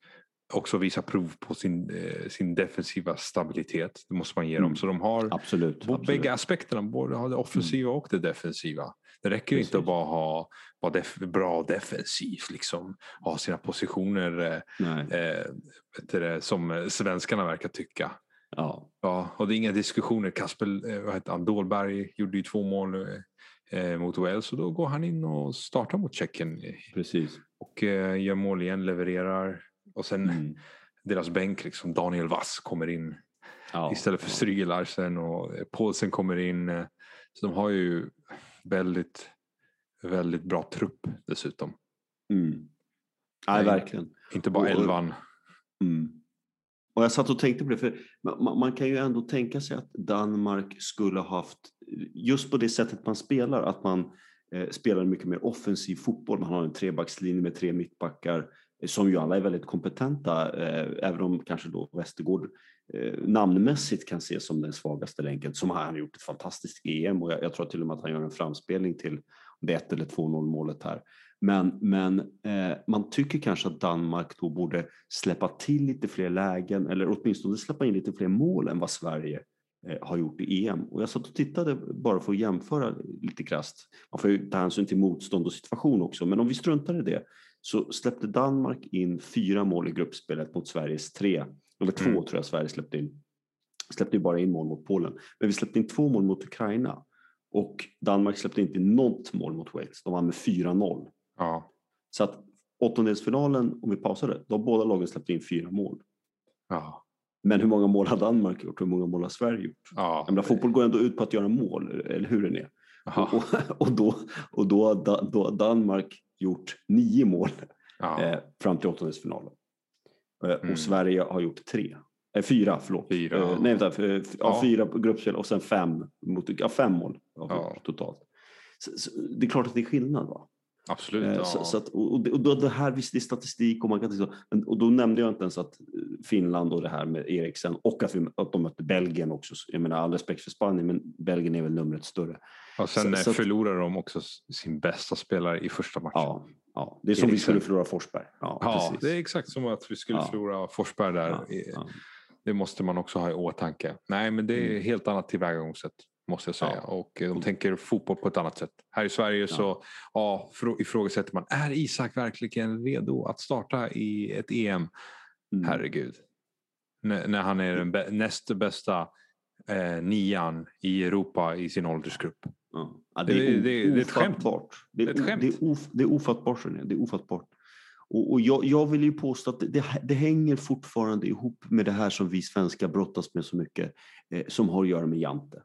också visa prov på sin, eh, sin defensiva stabilitet. Det måste man ge dem. Mm. Så de har Absolut. absolut. bägge aspekterna, både det offensiva och det defensiva. Det räcker inte att Precis. bara ha vara def, bra defensivt, liksom, ha sina positioner eh, eh, som eh, svenskarna verkar tycka. Ja. Ja, och det är inga diskussioner. Kasper eh, vad heter han, Dolberg gjorde ju två mål eh, mot Wales och då går han in och startar mot Tjeckien Precis. och eh, gör mål igen, levererar. Och sen Mm. deras bänk, liksom, Daniel Wass kommer in Ja. istället för. Stryge Larsen och Paulsen kommer in. Så de har ju väldigt, väldigt bra trupp dessutom. Mm. Nej, verkligen. Inte bara elvan. Mm. Och jag satt och tänkte på det, för man, man kan ju ändå tänka sig att Danmark skulle ha haft, just på det sättet man spelar, att man eh, spelar mycket mer offensiv fotboll. Man har en trebackslinje med tre mittbackar som ju alla är väldigt kompetenta, eh, även om kanske då Västergård eh, namnmässigt kan ses som den svagaste länken, som har han gjort ett fantastiskt EM och jag, jag tror till och med att han gör en framspelning till det 1 eller 2-0 målet här. Men, men eh, man tycker kanske att Danmark då borde släppa till lite fler lägen eller åtminstone släppa in lite fler mål än vad Sverige eh, har gjort i EM. Och jag satt och tittade bara för att jämföra lite krasst. Man får ju ta hänsyn till motstånd och situation också, men om vi struntar i det så släppte Danmark in fyra mål i gruppspelet mot Sveriges tre. Eller två Mm. tror jag Sverige släppte in. Släppte ju bara in mål mot Polen. Men vi släppte in två mål mot Ukraina. Och Danmark släppte inte in något mål mot Wales. De vann med 4-0. Ja, Så att åttondelsfinalen, om vi pausar det, då båda lagen släppt in fyra mål. ja, Men hur många mål har Danmark gjort och hur många mål har Sverige gjort? ja. Jag menar, fotboll går ändå ut på att göra mål, eller hur det är? Och, och, då, och då, har då har Danmark gjort nio mål ja. eh, fram till åttondelsfinalen. Eh, Mm. Och Sverige har gjort tre. Eh, fyra, förlåt. Fyra, Eh, nej, vänta, för, ja. Fyra gruppspel och sen fem, mot, ja, fem mål Ja. totalt. Så, så, det är klart att det är skillnad. Va? Absolut. Eh, Ja. Så, så att, och, och det- och då, det här visst det är statistik och man kan men, och då nämnde jag inte ens att eh, Finland och det här med Eriksen och att, vi, att de mötte Belgien också. Jag menar all respekt för Spanien men Belgien är väl numret större. Och sen så- eh, så förlorar de också sin bästa spelare i första matchen. Ja, ja. det är som vi Eriksen. skulle förlora Forsberg. Ja, Ja, det är exakt som att vi skulle Ja. förlora Forsberg där. ja. Det måste man också ha i åtanke. Nej, men det är Mm. helt annat tillvägagångssätt måste jag säga. Och eh, de tänker fotboll på ett annat sätt. Här i Sverige så ja, frå- ifrågasätter man, är Isak verkligen redo att starta i ett EM? Mm. Herregud. N- när han är den bä- näst bästa eh, nian i Europa i sin åldersgrupp. Ja. Ja, det, Det- är o- det- det är ett skämt. Det är, Det ett skämt. Det är, of, det är ofattbart. Det är ofattbart. Och, och jag, jag vill ju påstå att det, det, det hänger fortfarande ihop med det här som vi svenskar brottas med så mycket, eh, som har att göra med Jante.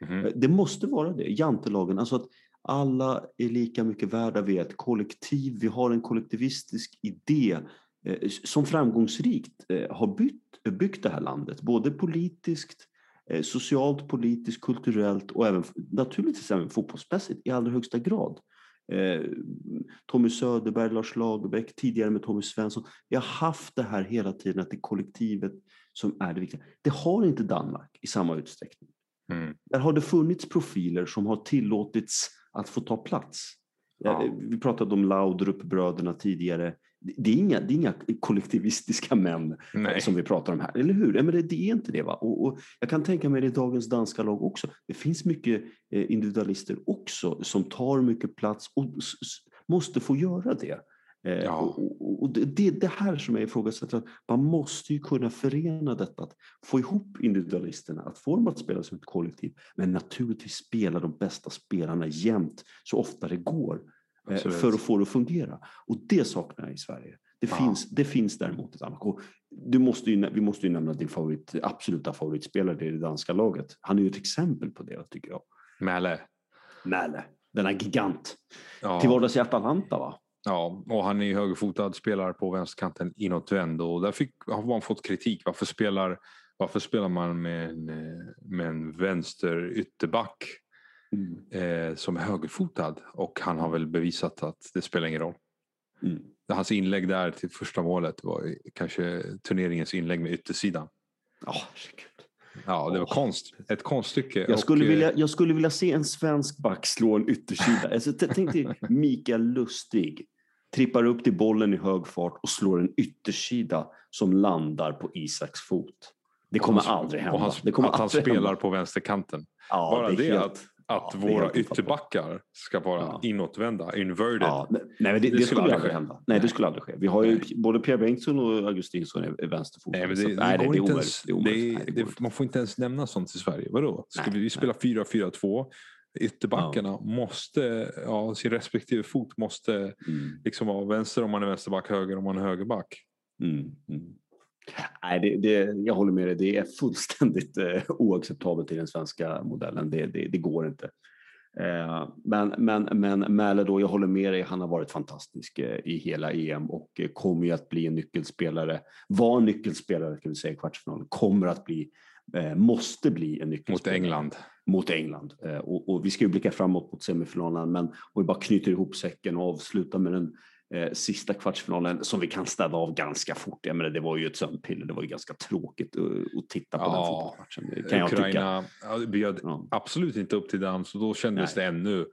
Eh, Det måste vara det, jantelagen. Alltså att alla är lika mycket värda, vi är ett kollektiv, vi har en kollektivistisk idé eh, som framgångsrikt eh, har bytt, byggt det här landet, både politiskt, socialt, politiskt, kulturellt och även naturligtvis även fotbollsmässigt i allra högsta grad. Eh, Tommy Söderberg, Lars Lagerbäck, tidigare med Tommy Svensson. Vi har haft det här hela tiden, att det är kollektivet som är det viktiga. Det har inte Danmark i samma utsträckning. Mm. Där har det funnits profiler som har tillåtits att få ta plats. Ja. Eh, Vi pratade om Laudrup-bröderna tidigare. Det är, inga, det är inga kollektivistiska män Nej. som vi pratar om här, eller hur? Ja, men det, det är inte det. Va? Och, och jag kan tänka mig det i dagens danska lag också. Det finns mycket eh, individualister också som tar mycket plats och måste få göra det. Eh, Ja. och, och, det, är det här som jag ifrågasätter. att Man måste ju kunna förena detta, att få ihop individualisterna, att få dem att spela som ett kollektiv, men naturligtvis spela de bästa spelarna jämt så ofta det går Absolut. för att få det att fungera. Och det saknar jag i Sverige. Det, Ja. finns, det finns däremot ett annat. Du måste ju, vi måste ju nämna din favorit, absoluta favoritspelare i det danska laget. Han är ju ett exempel på det tycker jag. Mäle. Mäle, denna gigant. Ja. Till vardags i Atalanta va? Ja, och han är ju högerfotad spelare på vänsterkanten inåt vänd och där fick, har man fått kritik. Varför spelar, varför spelar man med en, eh, med en vänster ytterback Mm. eh, som är högerfotad? Och han har väl bevisat att det spelar ingen roll. Mm. Hans inlägg där till första målet var kanske turneringens inlägg med yttersidan. Ja, herregud. Ja, det var konst. Ett konststycke. Jag skulle, Och, eh, vilja, jag skulle vilja se en svensk back slå en yttersida. Alltså, tänk dig Mikael Lustig trippar upp till bollen i hög fart och slår en yttersida som landar på Isaks fot. Det kommer han- aldrig hända. Och han, det kommer att han spelar hända. på vänsterkanten. Ja, Bara är det helt- att, att ja, är våra ytterbackar ska vara Ja. inåtvända, inverted. Ja, nej, men det, Det det, skulle aldrig ske. hända. Nej, det skulle aldrig ske. Vi har ju både Pierre Bengtsson och Augustinsson är, är vänsterfotade. Nej, men så det, att- det, nej, det är ens, Det är omöjligt. det, inte. man får inte ens nämna sånt i Sverige. Vadå? Skulle Nej, vi spela 4-4-2? Ytterbackarna måste, ja, sin respektive fot måste Mm. liksom vara vänster om man är vänsterback, höger om man är högerback. Mm, mm. Nej, det, det, jag håller med dig. Det är fullständigt eh, oacceptabelt i den svenska modellen. Det, det, det går inte. Eh, men men, men Mäle då, jag håller med dig. Han har varit fantastisk eh, i hela EM och kommer ju att bli en nyckelspelare. Var en nyckelspelare kan vi säga i kvartsfinalen. Kommer att bli, måste bli en Mot nyckelspelare England. mot England. Och, och vi ska ju blicka framåt mot semifinalen, men om vi bara knyter ihop säcken och avslutar med den sista kvartsfinalen som vi kan städa av ganska fort. Jag menar, det var ju ett sömnpiller, det var ju ganska tråkigt att, titta på den Ja, fotbollsmatchen. Kan jag tycka. Ukraina bjöd Ja. absolut inte upp till dans så då kändes Nej. det ännu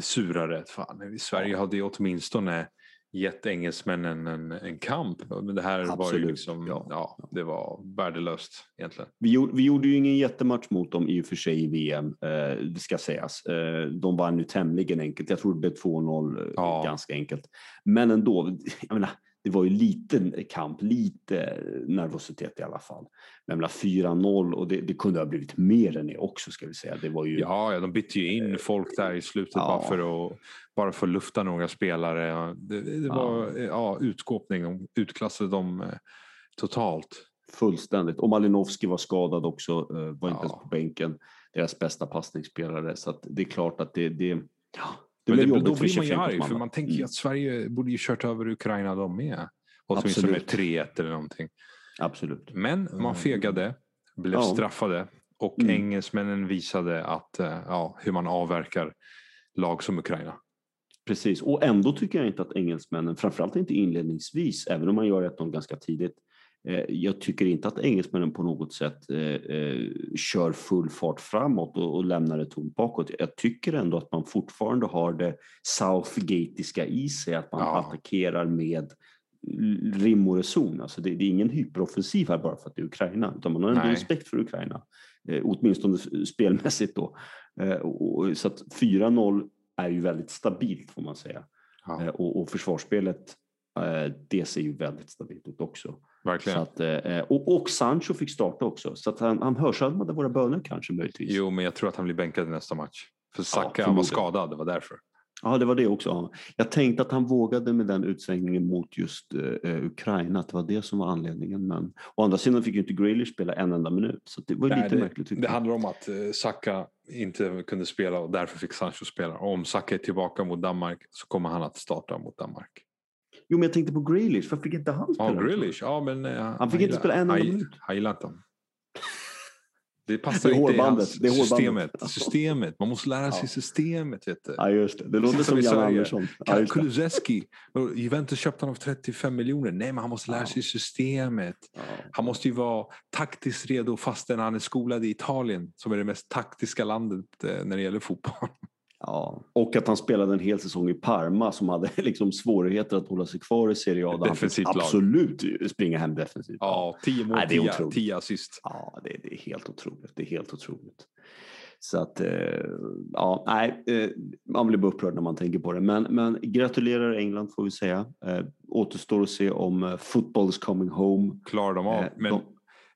surare. Fan, Sverige hade ju åtminstone gett engelsmännen en, en kamp. Men det här var ju Absolut, liksom, ja. ja. det var värdelöst egentligen. Vi gjorde, vi gjorde ju ingen jättematch mot dem i och för sig i VM, eh, det ska sägas. Eh, de vann ju tämligen enkelt. Jag tror det blev 2-0 eh, Ja. ganska enkelt. Men ändå, jag menar, det var ju lite kamp, lite nervositet i alla fall. Men jag menar, 4-0 och det, det kunde ha blivit mer än det också ska vi säga. Det var ju, Ja, ja, de bytte ju in folk där i slutet ja. bara, för att, bara för att lufta några spelare. Det, det var ja, utskåpning. De utklassade dem eh, totalt. Fullständigt. Och Malinowski var skadad också, eh, var inte Ja. ens på bänken. Deras bästa passningsspelare. Så det är klart att det, det, ja, det Men blev det, då blir man ju arg för man tänker ju Mm, att Sverige borde ju kört över Ukraina de med. Åtminstone med Absolut. 3-1 eller någonting. Absolut. Men Mm. man fegade, blev Ja. straffade och Mm. engelsmännen visade att, eh, ja, hur man avverkar lag som Ukraina. Precis, och ändå tycker jag inte att engelsmännen, framförallt inte inledningsvis, även om man gör 1-0 ganska tidigt, jag tycker inte att engelsmännen på något sätt eh, eh, kör full fart framåt och, och lämnar det tomt bakåt. Jag tycker ändå att man fortfarande har det Southgateiska i sig, att man Ja. attackerar med rim och reson. Alltså det, det är ingen hyperoffensiv här bara för att det är Ukraina, utan man har ändå Nej. respekt för Ukraina. Eh, åtminstone spelmässigt då. Eh, och, och, så att 4-0 är ju väldigt stabilt får man säga. Ja, Eh, och, och försvarsspelet, eh, det ser ju väldigt stabilt ut också. Så verkligen. att, eh, och, och Sancho fick starta också, så att han, han hörsammade våra böner kanske möjligtvis. Jo, men jag tror att han blir bänkad i nästa match. För Saka var förmodligen. skadad, det var därför. Ja, det var det också. Ja. Jag tänkte att han vågade med den utsvängningen mot just eh, Ukraina, att det var det som var anledningen. Men å andra sidan fick ju inte Grealish spela en enda minut, så det var Nej, lite det, märkligt. det jag. handlar om att eh, Saka inte kunde spela och därför fick Sancho spela. Och om Saka är tillbaka mot Danmark så kommer han att starta mot Danmark. Jo, men jag tänkte på Grealish, varför fick inte han spela? Ja, Grealish. Ja, men, eh, Han fick inte gillar- spela en enda han, minut. Han gillar inte. Det passar Det inte i hans det systemet. systemet. Man måste lära sig Ja. systemet. Vet du. Ja, just det. Det låter Precis som som Jan. Andersson. Ja. Kulusevski. Juventus köpte honom för 35 miljoner. Nej, men han måste lära Ja. sig systemet. Ja. Han måste ju vara taktiskt redo fastän han är skolad i Italien som är det mest taktiska landet eh, när det gäller fotboll. Ja, och att han spelade en hel säsong i Parma som hade liksom svårigheter att hålla sig kvar i Serie A. där han fick Defensivt lag. absolut springa hem defensivt. Ja, 10 mål, Nej, det är 10 otroligt. 10 assist. Ja, det, det är helt otroligt. Det är helt otroligt. Så att, eh, ja, nej, eh, man blir bara upprörd när man tänker på det. Men, men gratulerar England får vi säga. Eh, återstår att se om eh, football is coming home. Klarar de av. Eh, Men de-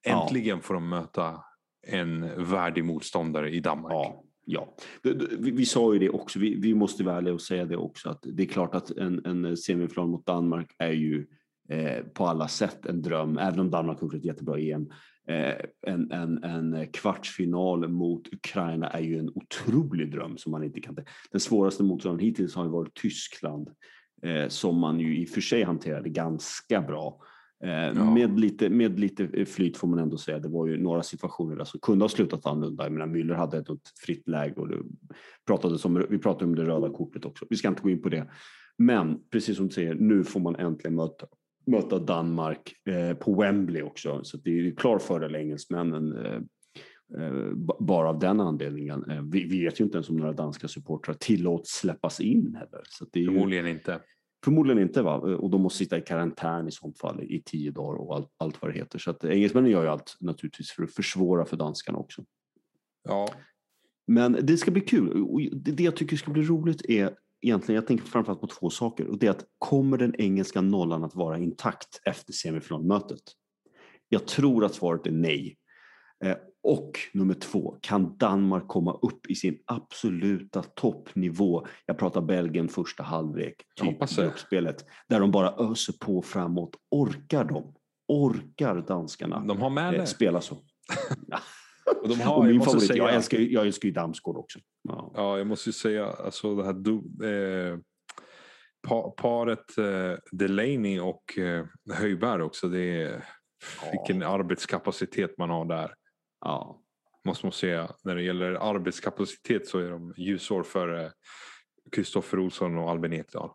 ja. äntligen får de möta en värdig motståndare i Danmark. Ja, ja. Vi, vi sa ju det också, vi, vi måste vara ärliga och säga det också, att det är klart att en, en semifinal mot Danmark är ju eh, på alla sätt en dröm, även om Danmark har gjort ett jättebra EM. Eh, en, en, en kvartsfinal mot Ukraina är ju en otrolig dröm som man inte kan... Den svåraste motståndaren hittills har ju varit Tyskland, eh, som man ju i och för sig hanterade ganska bra. Eh, Ja. med, lite, med lite flyt får man ändå säga. Det var ju några situationer där som kunde ha slutat annorlunda. Jag menar, Müller hade ett, fritt läge och det pratades om, vi pratade om det röda kortet också. Vi ska inte gå in på det. Men precis som du säger, nu får man äntligen möta, möta Danmark eh, på Wembley också. Så det är klar fördel engelsmännen. Eh, eh, bara av den anledningen. Eh, vi, vi, vet ju inte ens om några danska supportrar tillåts släppas in heller. Så det är Förmodligen ju, inte. Förmodligen inte va? och de måste sitta i karantän i sånt fall i tio dagar och allt, allt vad det heter. Så att engelsmännen gör ju allt naturligtvis för att försvåra för danskarna också. Ja. Men det ska bli kul. Och det jag tycker ska bli roligt är egentligen, jag tänker framförallt på två saker. Och det är att kommer den engelska nollan att vara intakt efter semifinalmötet? Jag tror att svaret är nej. Och nummer två, kan Danmark komma upp i sin absoluta toppnivå? Jag pratar Belgien första halvlek, typ gruppspelet, där de bara öser på framåt. Orkar de? Orkar danskarna de har med eh, spela så? Och de har, och min jag favorit, säga, jag älskar, jag älskar ju Damsgaard också. Ja. ja, jag måste ju säga alltså det här eh, paret eh, Delaney och eh, Höjberg också. Det är, ja. Vilken arbetskapacitet man har där. Ja. Måste man säga. När det gäller arbetskapacitet så är de ljusår före Kristoffer Olsson och Albin Ekdal.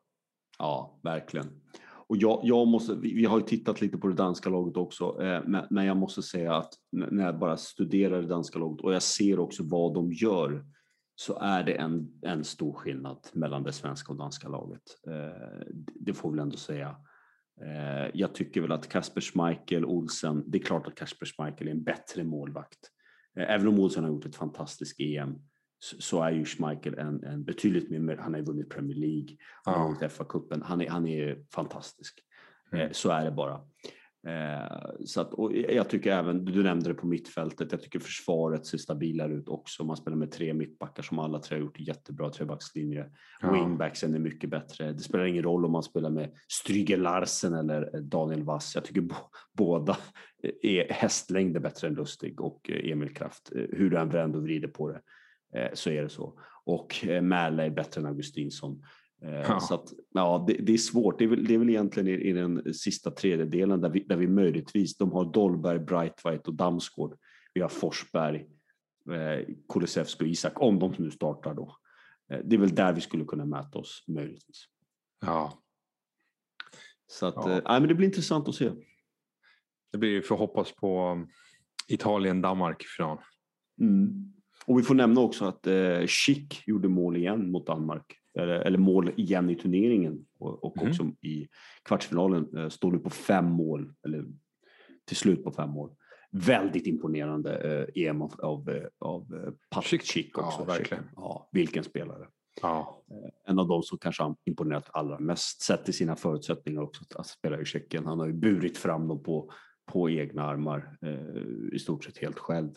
Ja, verkligen. Och jag, jag måste, vi har ju tittat lite på det danska laget också, eh, men, men, jag måste säga att när jag bara studerar det danska laget och jag ser också vad de gör så är det en, en stor skillnad mellan det svenska och danska laget. Eh, det får vi väl ändå säga. Eh, jag tycker väl att Kasper Schmeichel, Olsen, det är klart att Kasper Schmeichel är en bättre målvakt. Eh, även om Olsen har gjort ett fantastiskt EM så är ju Schmeichel en, en betydligt mer, han har ju vunnit Premier League, han har vunnit FA-cupen, han är, han är fantastisk. Mm. Så är det bara. Eh, så att, och jag tycker även, du nämnde det på mittfältet, jag tycker försvaret ser stabilare ut också. Man spelar med tre mittbackar som alla tre har gjort jättebra, trebackslinje. Ja. Wingbacksen är mycket bättre. Det spelar ingen roll om man spelar med Stryger Larsen eller Daniel Wass. Jag tycker båda är hästlängder bättre än Lustig och Emil Kraft. Hur du än vänder och vrider på det så är det så. Och Mäle är bättre än Augustinsson. Eh, ja. Så att, ja, det, det, är svårt. Det är, väl, det är väl egentligen i, i den sista tredjedelen där vi, där vi möjligtvis, de har Dolberg, Brightwhite och Damsgård. Vi har Forsberg, eh, Kulusevski och Isak, om de nu startar då. Eh, det är väl där vi skulle kunna mäta oss möjligtvis. Ja. Så att, ja. Eh, men det blir intressant att se. Det blir för hoppas på um, Italien-Danmark i final. Mm. Och vi får nämna också att eh, Schick gjorde mål igen mot Danmark eller mål igen i turneringen och, och mm. också i kvartsfinalen eh, står nu på fem mål, eller till slut på fem mål. Väldigt imponerande eh, EM av, av, eh, av eh, Patrik Schick också. Ja, verkligen. Ja, vilken spelare. Ja. En av de som kanske har imponerat allra mest sett till sina förutsättningar också att spela i Tjeckien. Han har ju burit fram dem på, på egna armar eh, i stort sett helt själv.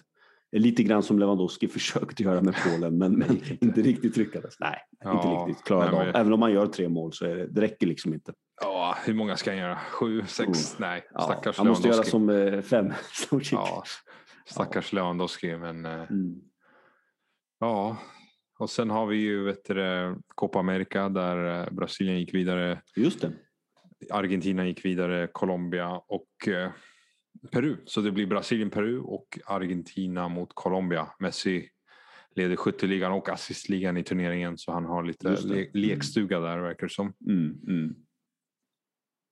Lite grann som Lewandowski försökte göra med Polen men, men inte riktigt lyckades. Nej, ja, inte riktigt klarade av. Även om man gör tre mål så är det, det räcker liksom inte. Ja, hur många ska han göra? Sju, sex? Oh. Nej, stackars ja, Han måste göra som eh, fem. ja, stackars ja. Lewandowski men eh, mm. ja. Och sen har vi ju vet du, Copa America där eh, Brasilien gick vidare. Just det. Argentina gick vidare, Colombia och Peru. Så det blir Brasilien-Peru och Argentina mot Colombia. Messi leder skytteligan och assistligan i turneringen så han har lite le mm. lekstuga där verkar det som. Mm, mm.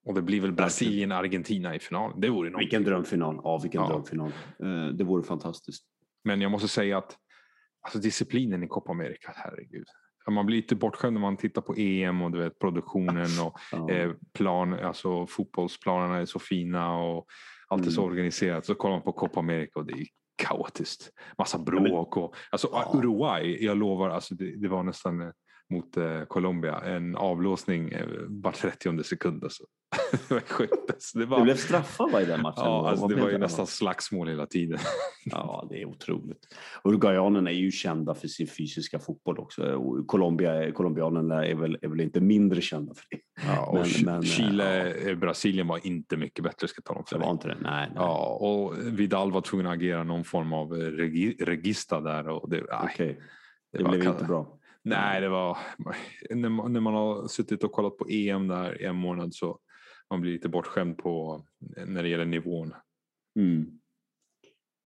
Och det blir väl Brasilien-Argentina i final. Det vore Vilken drömfinal. Ja, vilken ja. drömfinal. Eh, det vore fantastiskt. Men jag måste säga att alltså disciplinen i Copa America, herregud. Man blir lite bortskämd när man tittar på EM och du vet produktionen och ja. eh, plan, alltså fotbollsplanerna är så fina och allt är så mm. organiserat. Så kollar man på Copa America och det är kaotiskt. Massa bråk och alltså. Uruguay, jag lovar, alltså det, det var nästan eh, mot eh, Colombia. En avlåsning eh, var 30 sekund. Alltså. det var sjukt. Alltså. Det, var... det blev straffar i den matchen. Ja, alltså, det var ju nästan slagsmål hela tiden. ja, det är otroligt. Uruguayanerna är ju kända för sin fysiska fotboll också. Colombia, colombianerna är väl, är väl inte mindre kända för det. Ja, men, men, Chile, ja. Eh, Brasilien var inte mycket bättre ska tala om för det. Var inte det? Nej, nej. Ja, och Vidal var tvungen att agera någon form av eh, regi, regista där. Och det, okay. det, det blev inte bra. Nej, det var när man, när man har suttit och kollat på EM där i en månad så man blir lite bortskämd på när det gäller nivån. Mm.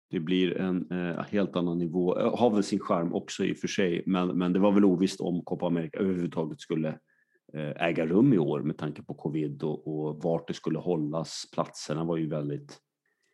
Det blir en eh, helt annan nivå. Eh, har väl sin charm också i och för sig, men, men det var väl ovisst om Copa America överhuvudtaget skulle eh, äga rum i år med tanke på covid och, och vart det skulle hållas. Platserna var ju väldigt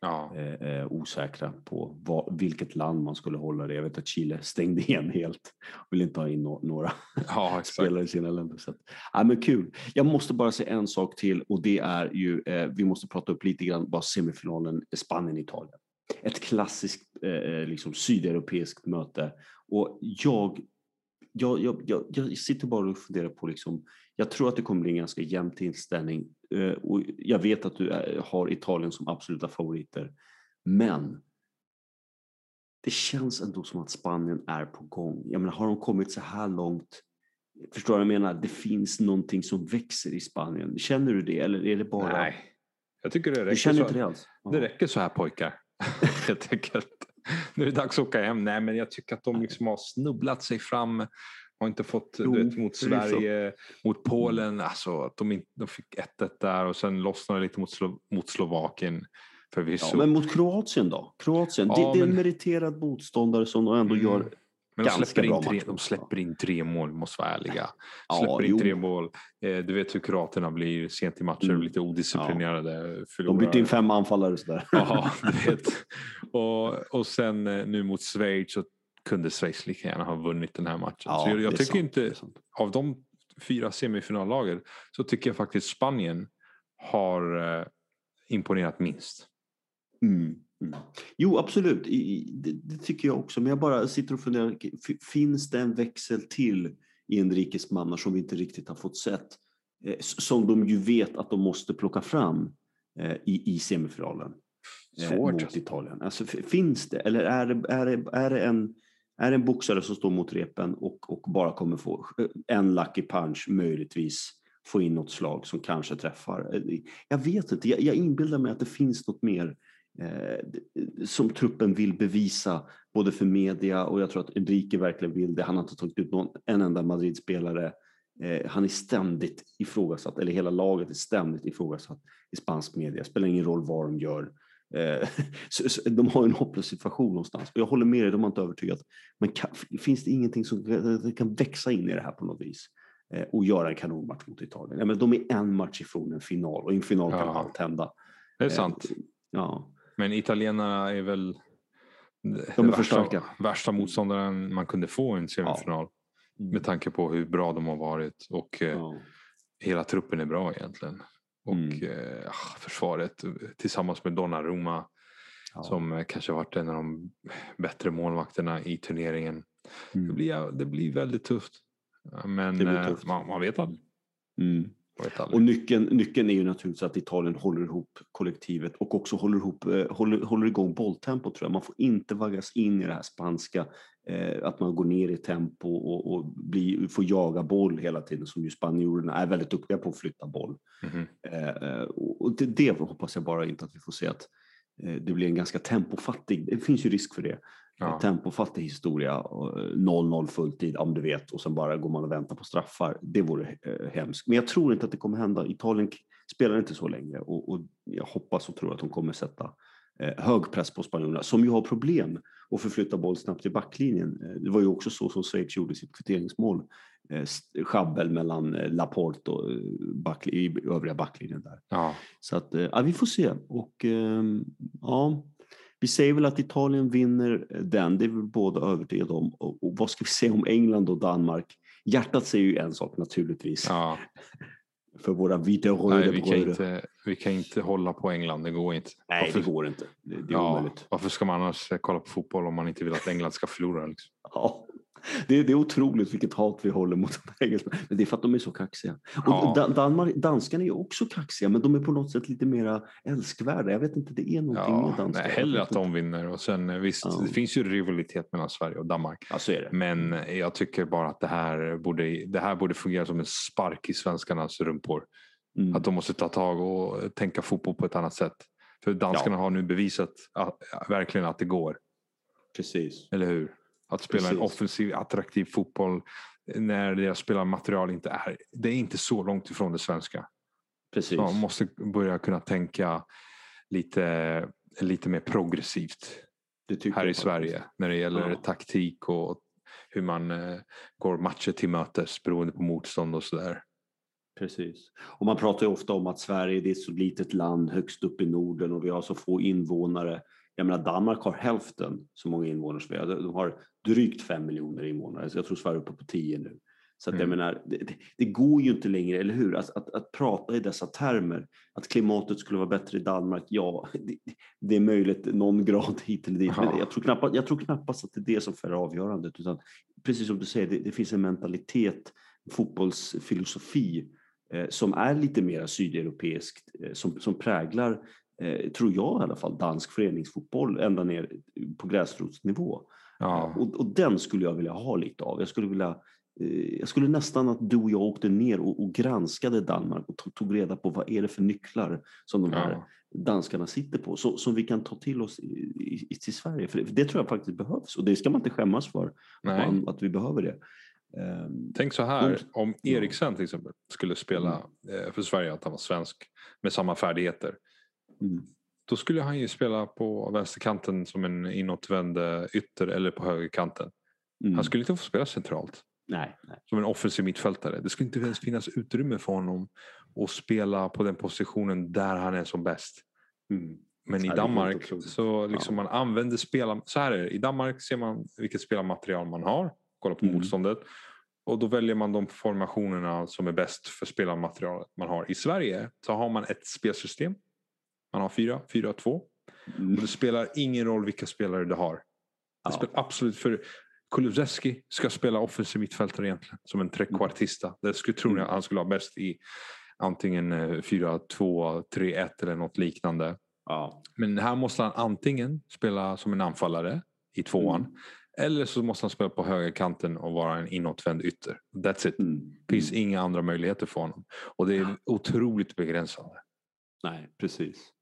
Ja. eh, eh, osäkra på vad, vilket land man skulle hålla det. Jag vet att Chile stängde igen helt. Vill inte ha in no några ja, spelare i sina länder. Så att, ja, men kul. Jag måste bara säga en sak till och det är ju, eh, vi måste prata upp lite grann bara semifinalen Spanien-Italien. Ett klassiskt eh, liksom sydeuropeiskt möte och jag, jag, jag, jag, jag sitter bara och funderar på liksom, jag tror att det kommer bli en ganska jämn tillställning eh, och jag vet att du har Italien som absoluta favoriter. Men det känns ändå som att Spanien är på gång. Jag menar, har de kommit så här långt? Förstår du vad jag menar? Det finns någonting som växer i Spanien. Känner du det eller är det bara... Nej, jag tycker det du räcker, känner så, inte det alls? det räcker så här pojkar. Helt enkelt. Nu är det dags att åka hem. Nej, men jag tycker att de liksom har snubblat sig fram. Har inte fått Jo, du vet, mot. Sverige, mot Polen. Alltså, att de, inte, de fick 1-1 där och sen lossnade lite mot, Slo, mot Slovakien. Förvisso. Ja, men mot Kroatien då? Kroatien, Ja, det, det är en men- meriterad motståndare som de ändå Mm. gör. Men de ganska släpper, bra in tre, de släpper in tre mål, måste vara ärliga. Ja, Släpper in jo. tre mål. Eh, du vet hur kroaterna blir sent i matcher, Mm. lite odisciplinerade. De förlorar. bytte in fem anfallare sådär. Ja, du vet. Och, och sen eh, nu mot Schweiz så kunde Schweiz lika gärna ha vunnit den här matchen. Ja, så jag, jag tycker sant, inte, av de fyra semifinallagen så tycker jag faktiskt Spanien har eh, imponerat minst. Mm. Mm. Jo, absolut. I, det, det tycker jag också. Men jag bara sitter och funderar. Finns det en växel till i inrikesmannar som vi inte riktigt har fått sett? Eh, som de ju vet att de måste plocka fram eh, i, i semifinalen. eh, Svårt. mot alltså. Italien. Alltså, finns det? Eller är det, är det, är det en är det en boxare som står mot repen och, och bara kommer få en lucky punch, möjligtvis få in något slag som kanske träffar. Jag vet inte, jag, jag inbillar mig att det finns något mer eh, som truppen vill bevisa, både för media och jag tror att Enrique verkligen vill det. Han har inte tagit ut någon, en enda Madrid-spelare. Eh, han är ständigt ifrågasatt, eller hela laget är ständigt ifrågasatt i spansk media. Spelar ingen roll vad de gör. Eh, de har en hopplös situation någonstans. Och jag håller med dig, de har inte övertygat. Men kan, finns det ingenting som kan- växa in i det här på något vis? Eh, och göra en kanonmatch mot Italien. Ja, men de är en match ifrån en final och i en final kan Ja. allt hända. Det är Eh, sant. Ja, Men italienarna är väl De är värsta, värsta motståndaren man kunde få i en semifinal. Mm. Med tanke på hur bra de har varit och ja. hela truppen är bra egentligen. Och Mm. eh, försvaret eh, tillsammans med Donnarumma Ja. som eh, kanske varit en av de bättre målvakterna i turneringen. Det, Mm. blir, det blir väldigt tufft. Men Det blir eh, tufft. Man, man vet aldrig. Mm. Och nyckeln, nyckeln är ju naturligtvis att Italien håller ihop kollektivet och också håller, ihop, håller, håller igång bolltempo tror jag. Man får inte vaggas in i det här spanska, att man går ner i tempo och, och blir, får jaga boll hela tiden som ju spanjorerna är väldigt duktiga på att flytta boll. Mhm. Eh, eh, och det, det hoppas jag bara inte att vi får se att eh, det blir en ganska tempofattig, det finns ju risk för det, Ja. tempofattig historia, och, eh, 0-0 fulltid, om du vet, och sen bara går man och väntar på straffar. Det vore eh, hemskt. Men jag tror inte att det kommer hända. Italien spelar inte så länge och, och jag hoppas och tror att de kommer sätta eh, hög press på spanjorerna som ju har problem att förflytta boll snabbt till backlinjen. Eh, det var ju också så som Schweiz gjorde sitt kvitteringsmål. Eh, schabbel mellan eh, Laporte och eh, back, i övriga backlinjen där. Ja. Så att, eh, ja, vi får se. Och ehm, ja, vi säger väl att Italien vinner den, det är vi båda övertygade om. Och, och vad ska vi säga om England och Danmark? Hjärtat säger ju en sak naturligtvis, Ja. för våra vita och Nej, röda vi, kan inte, vi kan inte hålla på England, det går inte. Nej, varför, det går inte. Det, det är ja, omöjligt. varför ska man annars kolla på fotboll om man inte vill att England ska förlora? Liksom? Ja. Det, det är otroligt vilket hat vi håller mot engelsmän. Men det är för att de är så kaxiga. Och Ja. Dan- Danmark, danskarna är också kaxiga, men de är på något sätt lite mera älskvärda. Jag vet inte, det är någonting med Ja, danskar. nej, Jag hellre att de vinner. Och sen, eh, visst, Ja. det finns ju rivalitet mellan Sverige och Danmark. Ja, så är det. Men jag tycker bara att det här borde, det här borde fungera som en spark i svenskarnas rumpor. Mm. Att de måste ta tag och tänka fotboll på ett annat sätt. För danskarna har nu bevisat att, verkligen att det går. Precis. Eller hur? Att spela en Precis. offensiv, attraktiv fotboll när deras spelarmaterial inte är... Det är inte så långt ifrån det svenska. Precis. Man måste börja kunna tänka lite, lite mer progressivt här i. Sverige. När det gäller Ja. taktik och hur man eh, går matcher till mötes beroende på motstånd och sådär. Precis. Och man pratar ju ofta om att Sverige det är ett så litet land högst upp i Norden och vi har så få invånare. Jag menar Danmark har hälften så många invånare som vi har. De har drygt fem miljoner invånare. Så jag tror Sverige är uppe på tio nu. Så att jag Mm. menar, det, det- går ju inte längre, eller hur? Att, att, att prata i dessa termer, att klimatet skulle vara bättre i Danmark, ja, det, det är möjligt någon grad hit eller dit. Men Ja. jag tror, knappast, jag tror knappast att det är det som fäller avgörandet. Utan precis som du säger, det, det finns en mentalitet, fotbollsfilosofi eh, som är lite mer sydeuropeisk, eh, som, som präglar, eh, tror jag i alla fall, dansk föreningsfotboll ända ner på gräsrotsnivå. Ja. Och, och den skulle jag vilja ha lite av. Jag skulle vilja eh, jag skulle nästan att du och jag åkte ner och, och granskade Danmark och tog, tog reda på vad är det för nycklar som de här Ja. danskarna sitter på, så, som vi kan ta till oss i, i, till Sverige. För det, för det tror jag faktiskt behövs och det ska man inte skämmas för, man, att vi behöver det. Ehm, Tänk så här, om Eriksen till exempel skulle spela eh, för Sverige, att han var svensk med samma färdigheter. Mm, Då skulle han ju spela på vänsterkanten som en inåtvänd eh, ytter eller på högerkanten. mm. Han skulle inte få spela centralt Nej, nej. som en offensiv mittfältare. Det skulle inte ens finnas utrymme för honom att spela på den positionen där han är som bäst. Mm. Men i Danmark så liksom Ja. man använder spelar... Så här är det, i Danmark ser man vilket spelarmaterial man har. Kollar på Mm. motståndet. Och då väljer man de formationerna som är bäst för spelarmaterialet man har. I Sverige så har man ett spelsystem. Man har 4, 4, 2. Mm. Och det spelar ingen roll vilka spelare du har. Det spelar absolut för Kulusevski ska spela offensiv mittfältare egentligen. Som en trekvartista. Det skulle tro Mm. jag han skulle ha bäst i antingen eh, 4-2-3-1 eller något liknande. Ja. Men här måste han antingen spela som en anfallare i tvåan. Mm. Eller så måste han spela på högerkanten och vara en inåtvänd ytter. That's it. Mm. Finns inga andra möjligheter för honom. Och det är otroligt begränsande. Nej, precis.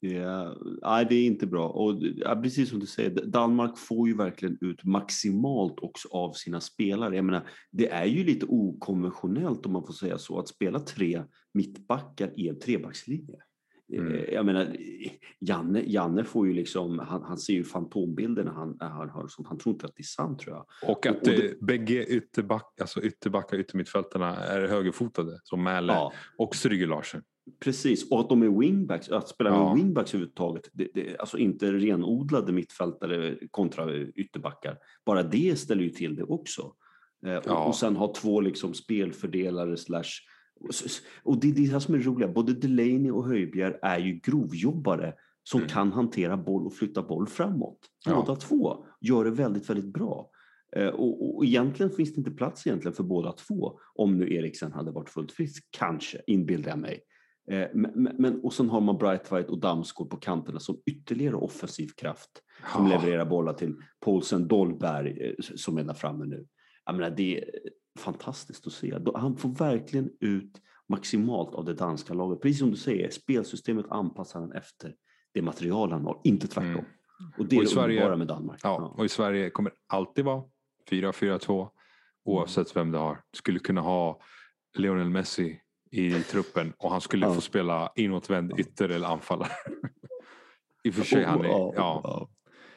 Det är, nej, det är inte bra. Och precis som du säger, Danmark får ju verkligen ut maximalt också av sina spelare. Jag menar, det är ju lite okonventionellt om man får säga så, att spela tre mittbackar i en trebackslinje. Mm. Eh, Jag menar, Janne, Janne får ju liksom, han, han ser ju fantombilder när han, hör sånt. Han tror inte att det är sant tror jag. Och att Och- och det- eh, bägge ytterback, alltså ytterbackar yttermittfältarna är högerfotade. Som Mähle Ja, och Stryger Larsen. Precis, och att de är wingbacks, att spela med Ja. wingbacks överhuvudtaget, det, det, alltså inte renodlade mittfältare kontra ytterbackar. Bara det ställer ju till det också. Eh, och, Ja. och sen ha två liksom spelfördelare slash... och det är det här som är roligt, både Delaney och Höjbjerg är ju grovjobbare som Mm. kan hantera boll och flytta boll framåt. Ja. Båda två gör det väldigt, väldigt bra. Eh, och, och egentligen finns det inte plats egentligen för båda två om nu Eriksen hade varit fullt frisk, kanske, inbillar jag mig. Eh, Men, men- och sen har man Brightwhite och Damsgaard på kanterna som ytterligare offensiv kraft som Ja. levererar bollar till Paulsen Dolberg eh, som är där framme nu. Jag menar, det är fantastiskt att se. Han får verkligen ut maximalt av det danska laget. Precis som du säger, spelsystemet anpassar han efter det material han har, inte tvärtom. Mm. Och det är Och det Sverige- underbara med Danmark. Ja, och i Sverige kommer det alltid vara 4-4-2 oavsett vem det har. Skulle kunna ha Lionel Messi i truppen och han skulle Ja. få spela inåtvänd ytter eller anfallare. I och för sig, han, är, Ja, ja, ja.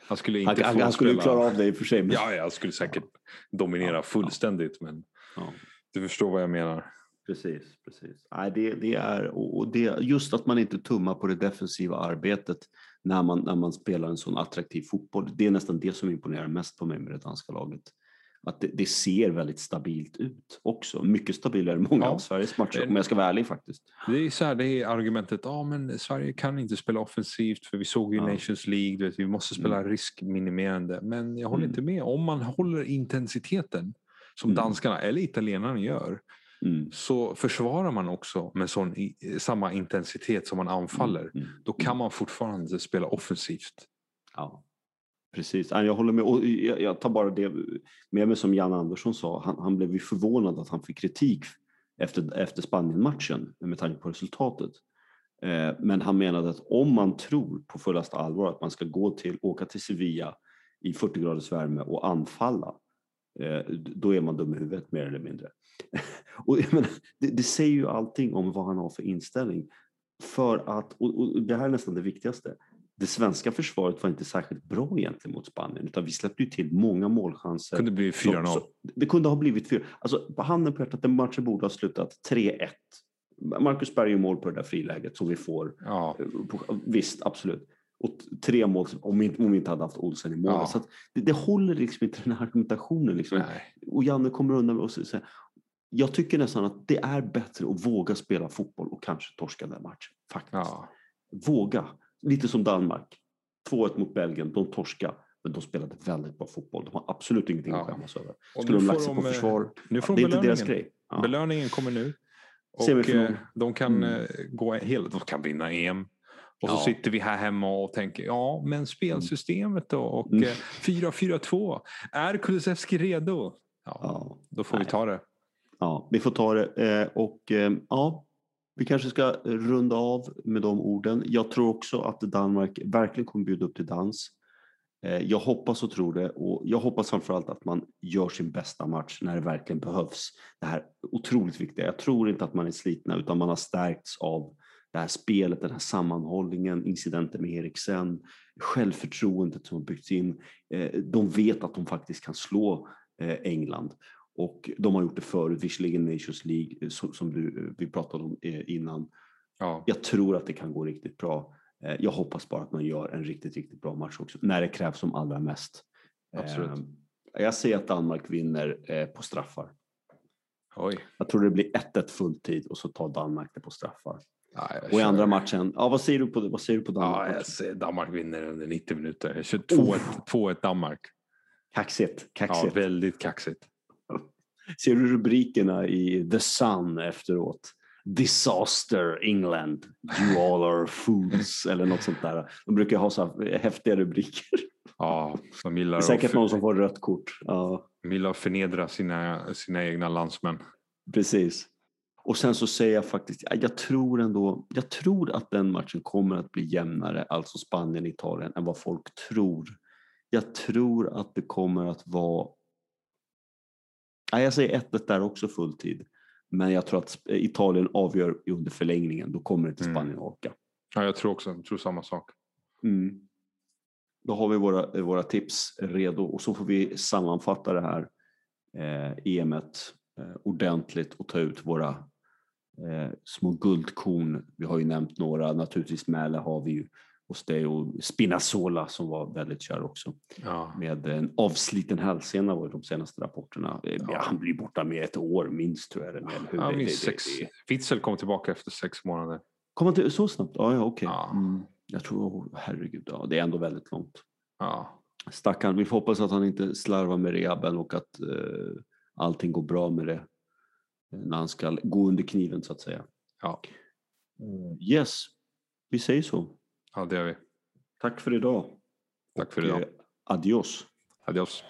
han skulle Han, inte han, få han skulle spela... klara av det i och för sig. Men... Ja, jag skulle säkert dominera Ja, fullständigt men Ja. du förstår vad jag menar. Precis, precis. Nej, det, det är, och och det, just att man inte tummar på det defensiva arbetet när man, när man spelar en sån attraktiv fotboll. Det är nästan det som imponerar mest på mig med det danska laget. Att det, det ser väldigt stabilt ut också. Mycket stabilare än många Ja. av Sveriges matcher, Men- om jag ska vara ärlig faktiskt. Det är så här, det är argumentet, ja men Sverige kan inte spela offensivt för vi såg ju Ja. Nations League, du vet, vi måste spela riskminimerande. Men jag håller Mm. inte med. Om man håller intensiteten som Mm. danskarna eller italienarna gör Mm. så försvarar man också med sån, samma intensitet som man anfaller. Mm. Då kan man fortfarande spela offensivt. Ja, precis. Jag håller med. Och jag, tar bara det med mig som Jan Andersson sa. Han, han blev ju förvånad att han fick kritik efter, efter Spanien-matchen med tanke på resultatet. Eh, men han menade att om man tror på fullaste allvar att man ska gå till, åka till Sevilla i 40 graders värme och anfalla, eh, då är man dum i huvudet mer eller mindre. och jag menar, det, det säger ju allting om vad han har för inställning. För att, och, och det här är nästan det viktigaste, det svenska försvaret var inte särskilt bra egentligen mot Spanien utan vi släppte ju till många målchanser. Det kunde bli 4-0. Så- så- Det kunde ha blivit fyra. Alltså på handen på hjärtat, den matchen borde ha slutat 3-1. Marcus Berg gör mål på det där friläget som vi får. Ja, På- Visst, absolut. Och tre mål om vi, inte- om vi inte hade haft Olsen i mål. Ja. Så att det, det håller liksom inte den här argumentationen. Liksom. Och Janne kommer undan med och så här, Jag tycker nästan att det är bättre att våga spela fotboll och kanske torska den matchen. Faktiskt. Ja. Våga. Lite som Danmark. 2-1 mot Belgien. De torska men de spelade väldigt bra fotboll. De har absolut ingenting att skämmas över. Skulle de lagt sig på eh, försvar, Nu får det de är inte deras belöningen. grej. Ja. Belöningen kommer nu. Och eh, de kan Mm. eh, gå hela, de kan vinna EM. Och så Ja. sitter vi här hemma och tänker, ja men spelsystemet då och Mm. eh, 4-4-2. Är Kulusevski redo? Ja, Ja. då får vi Nej. ta det. Ja, vi får ta det. Eh, och eh, ja, vi kanske ska runda av med de orden. Jag tror också att Danmark verkligen kommer bjuda upp till dans. Eh, jag hoppas och tror det och jag hoppas framförallt att man gör sin bästa match när det verkligen behövs. Det här otroligt viktiga. Jag tror inte att man är slitna utan man har stärkts av det här spelet, den här sammanhållningen, incidenten med Eriksen, självförtroendet som har byggts in. Eh, de vet att de faktiskt kan slå eh, England. Och de har gjort det förut, visserligen Nations League eh, som, som du, eh, vi pratade om eh, innan. Ja. Jag tror att det kan gå riktigt bra. Jag hoppas bara att man gör en riktigt, riktigt bra match också, när det krävs som allra mest. Absolut. Jag ser att Danmark vinner på straffar. Oj. Jag tror det blir 1-1 fulltid och så tar Danmark det på straffar. Ja, jag Och i andra matchen, ja vad säger du på, vad säger du på Ja, Danmark? jag säger Danmark vinner under 90 minuter. Jag kör Oh. 2-1 2-1 Danmark. Kaxigt, Ja, kaxigt. väldigt kaxigt. Ser du rubrikerna i The Sun efteråt? Disaster England, you all are fools eller något sånt där. De brukar ha så här häftiga rubriker. Ja, de Det gillar, är säkert någon som får rött kort. Ja, de gillar att förnedra sina, sina egna landsmän. precis. Och sen så säger jag faktiskt, ja, jag tror ändå, jag tror att den matchen kommer att bli jämnare, alltså Spanien-Italien, än vad folk tror. Jag tror att det kommer att vara, ja, jag säger 1 där också fulltid. Men jag tror att Sp- Italien avgör under förlängningen, då kommer inte Mm. Spanien orka. Ja, jag tror också jag tror samma sak. Mm. Då har vi våra, våra tips redo och så får vi sammanfatta det här eh, EMet eh, ordentligt och ta ut våra eh, små guldkorn. Vi har ju nämnt några, naturligtvis Mäle har vi ju hos dig och Spinazzola som var väldigt kär också. Ja. Med en avsliten hälsena var de senaste rapporterna. Eh, Ja, han blir borta med ett år minst tror jag. det hur? Ja, Det- det- sex. det- Witzel kom tillbaka efter sex månader. Kom han till så snabbt? Ja, ja okej. Ja. Mm. Jag tror, oh, herregud, ja, det är ändå väldigt långt. Ja. Stackarn, vi får hoppas att han inte slarvar med rehaben och att eh, allting går bra med det eh, när han ska gå under kniven så att säga. Ja. Yes, vi säger så. Ja, det gör vi. Tack för idag. Tack för Och, idag. eh, Adios. Adios.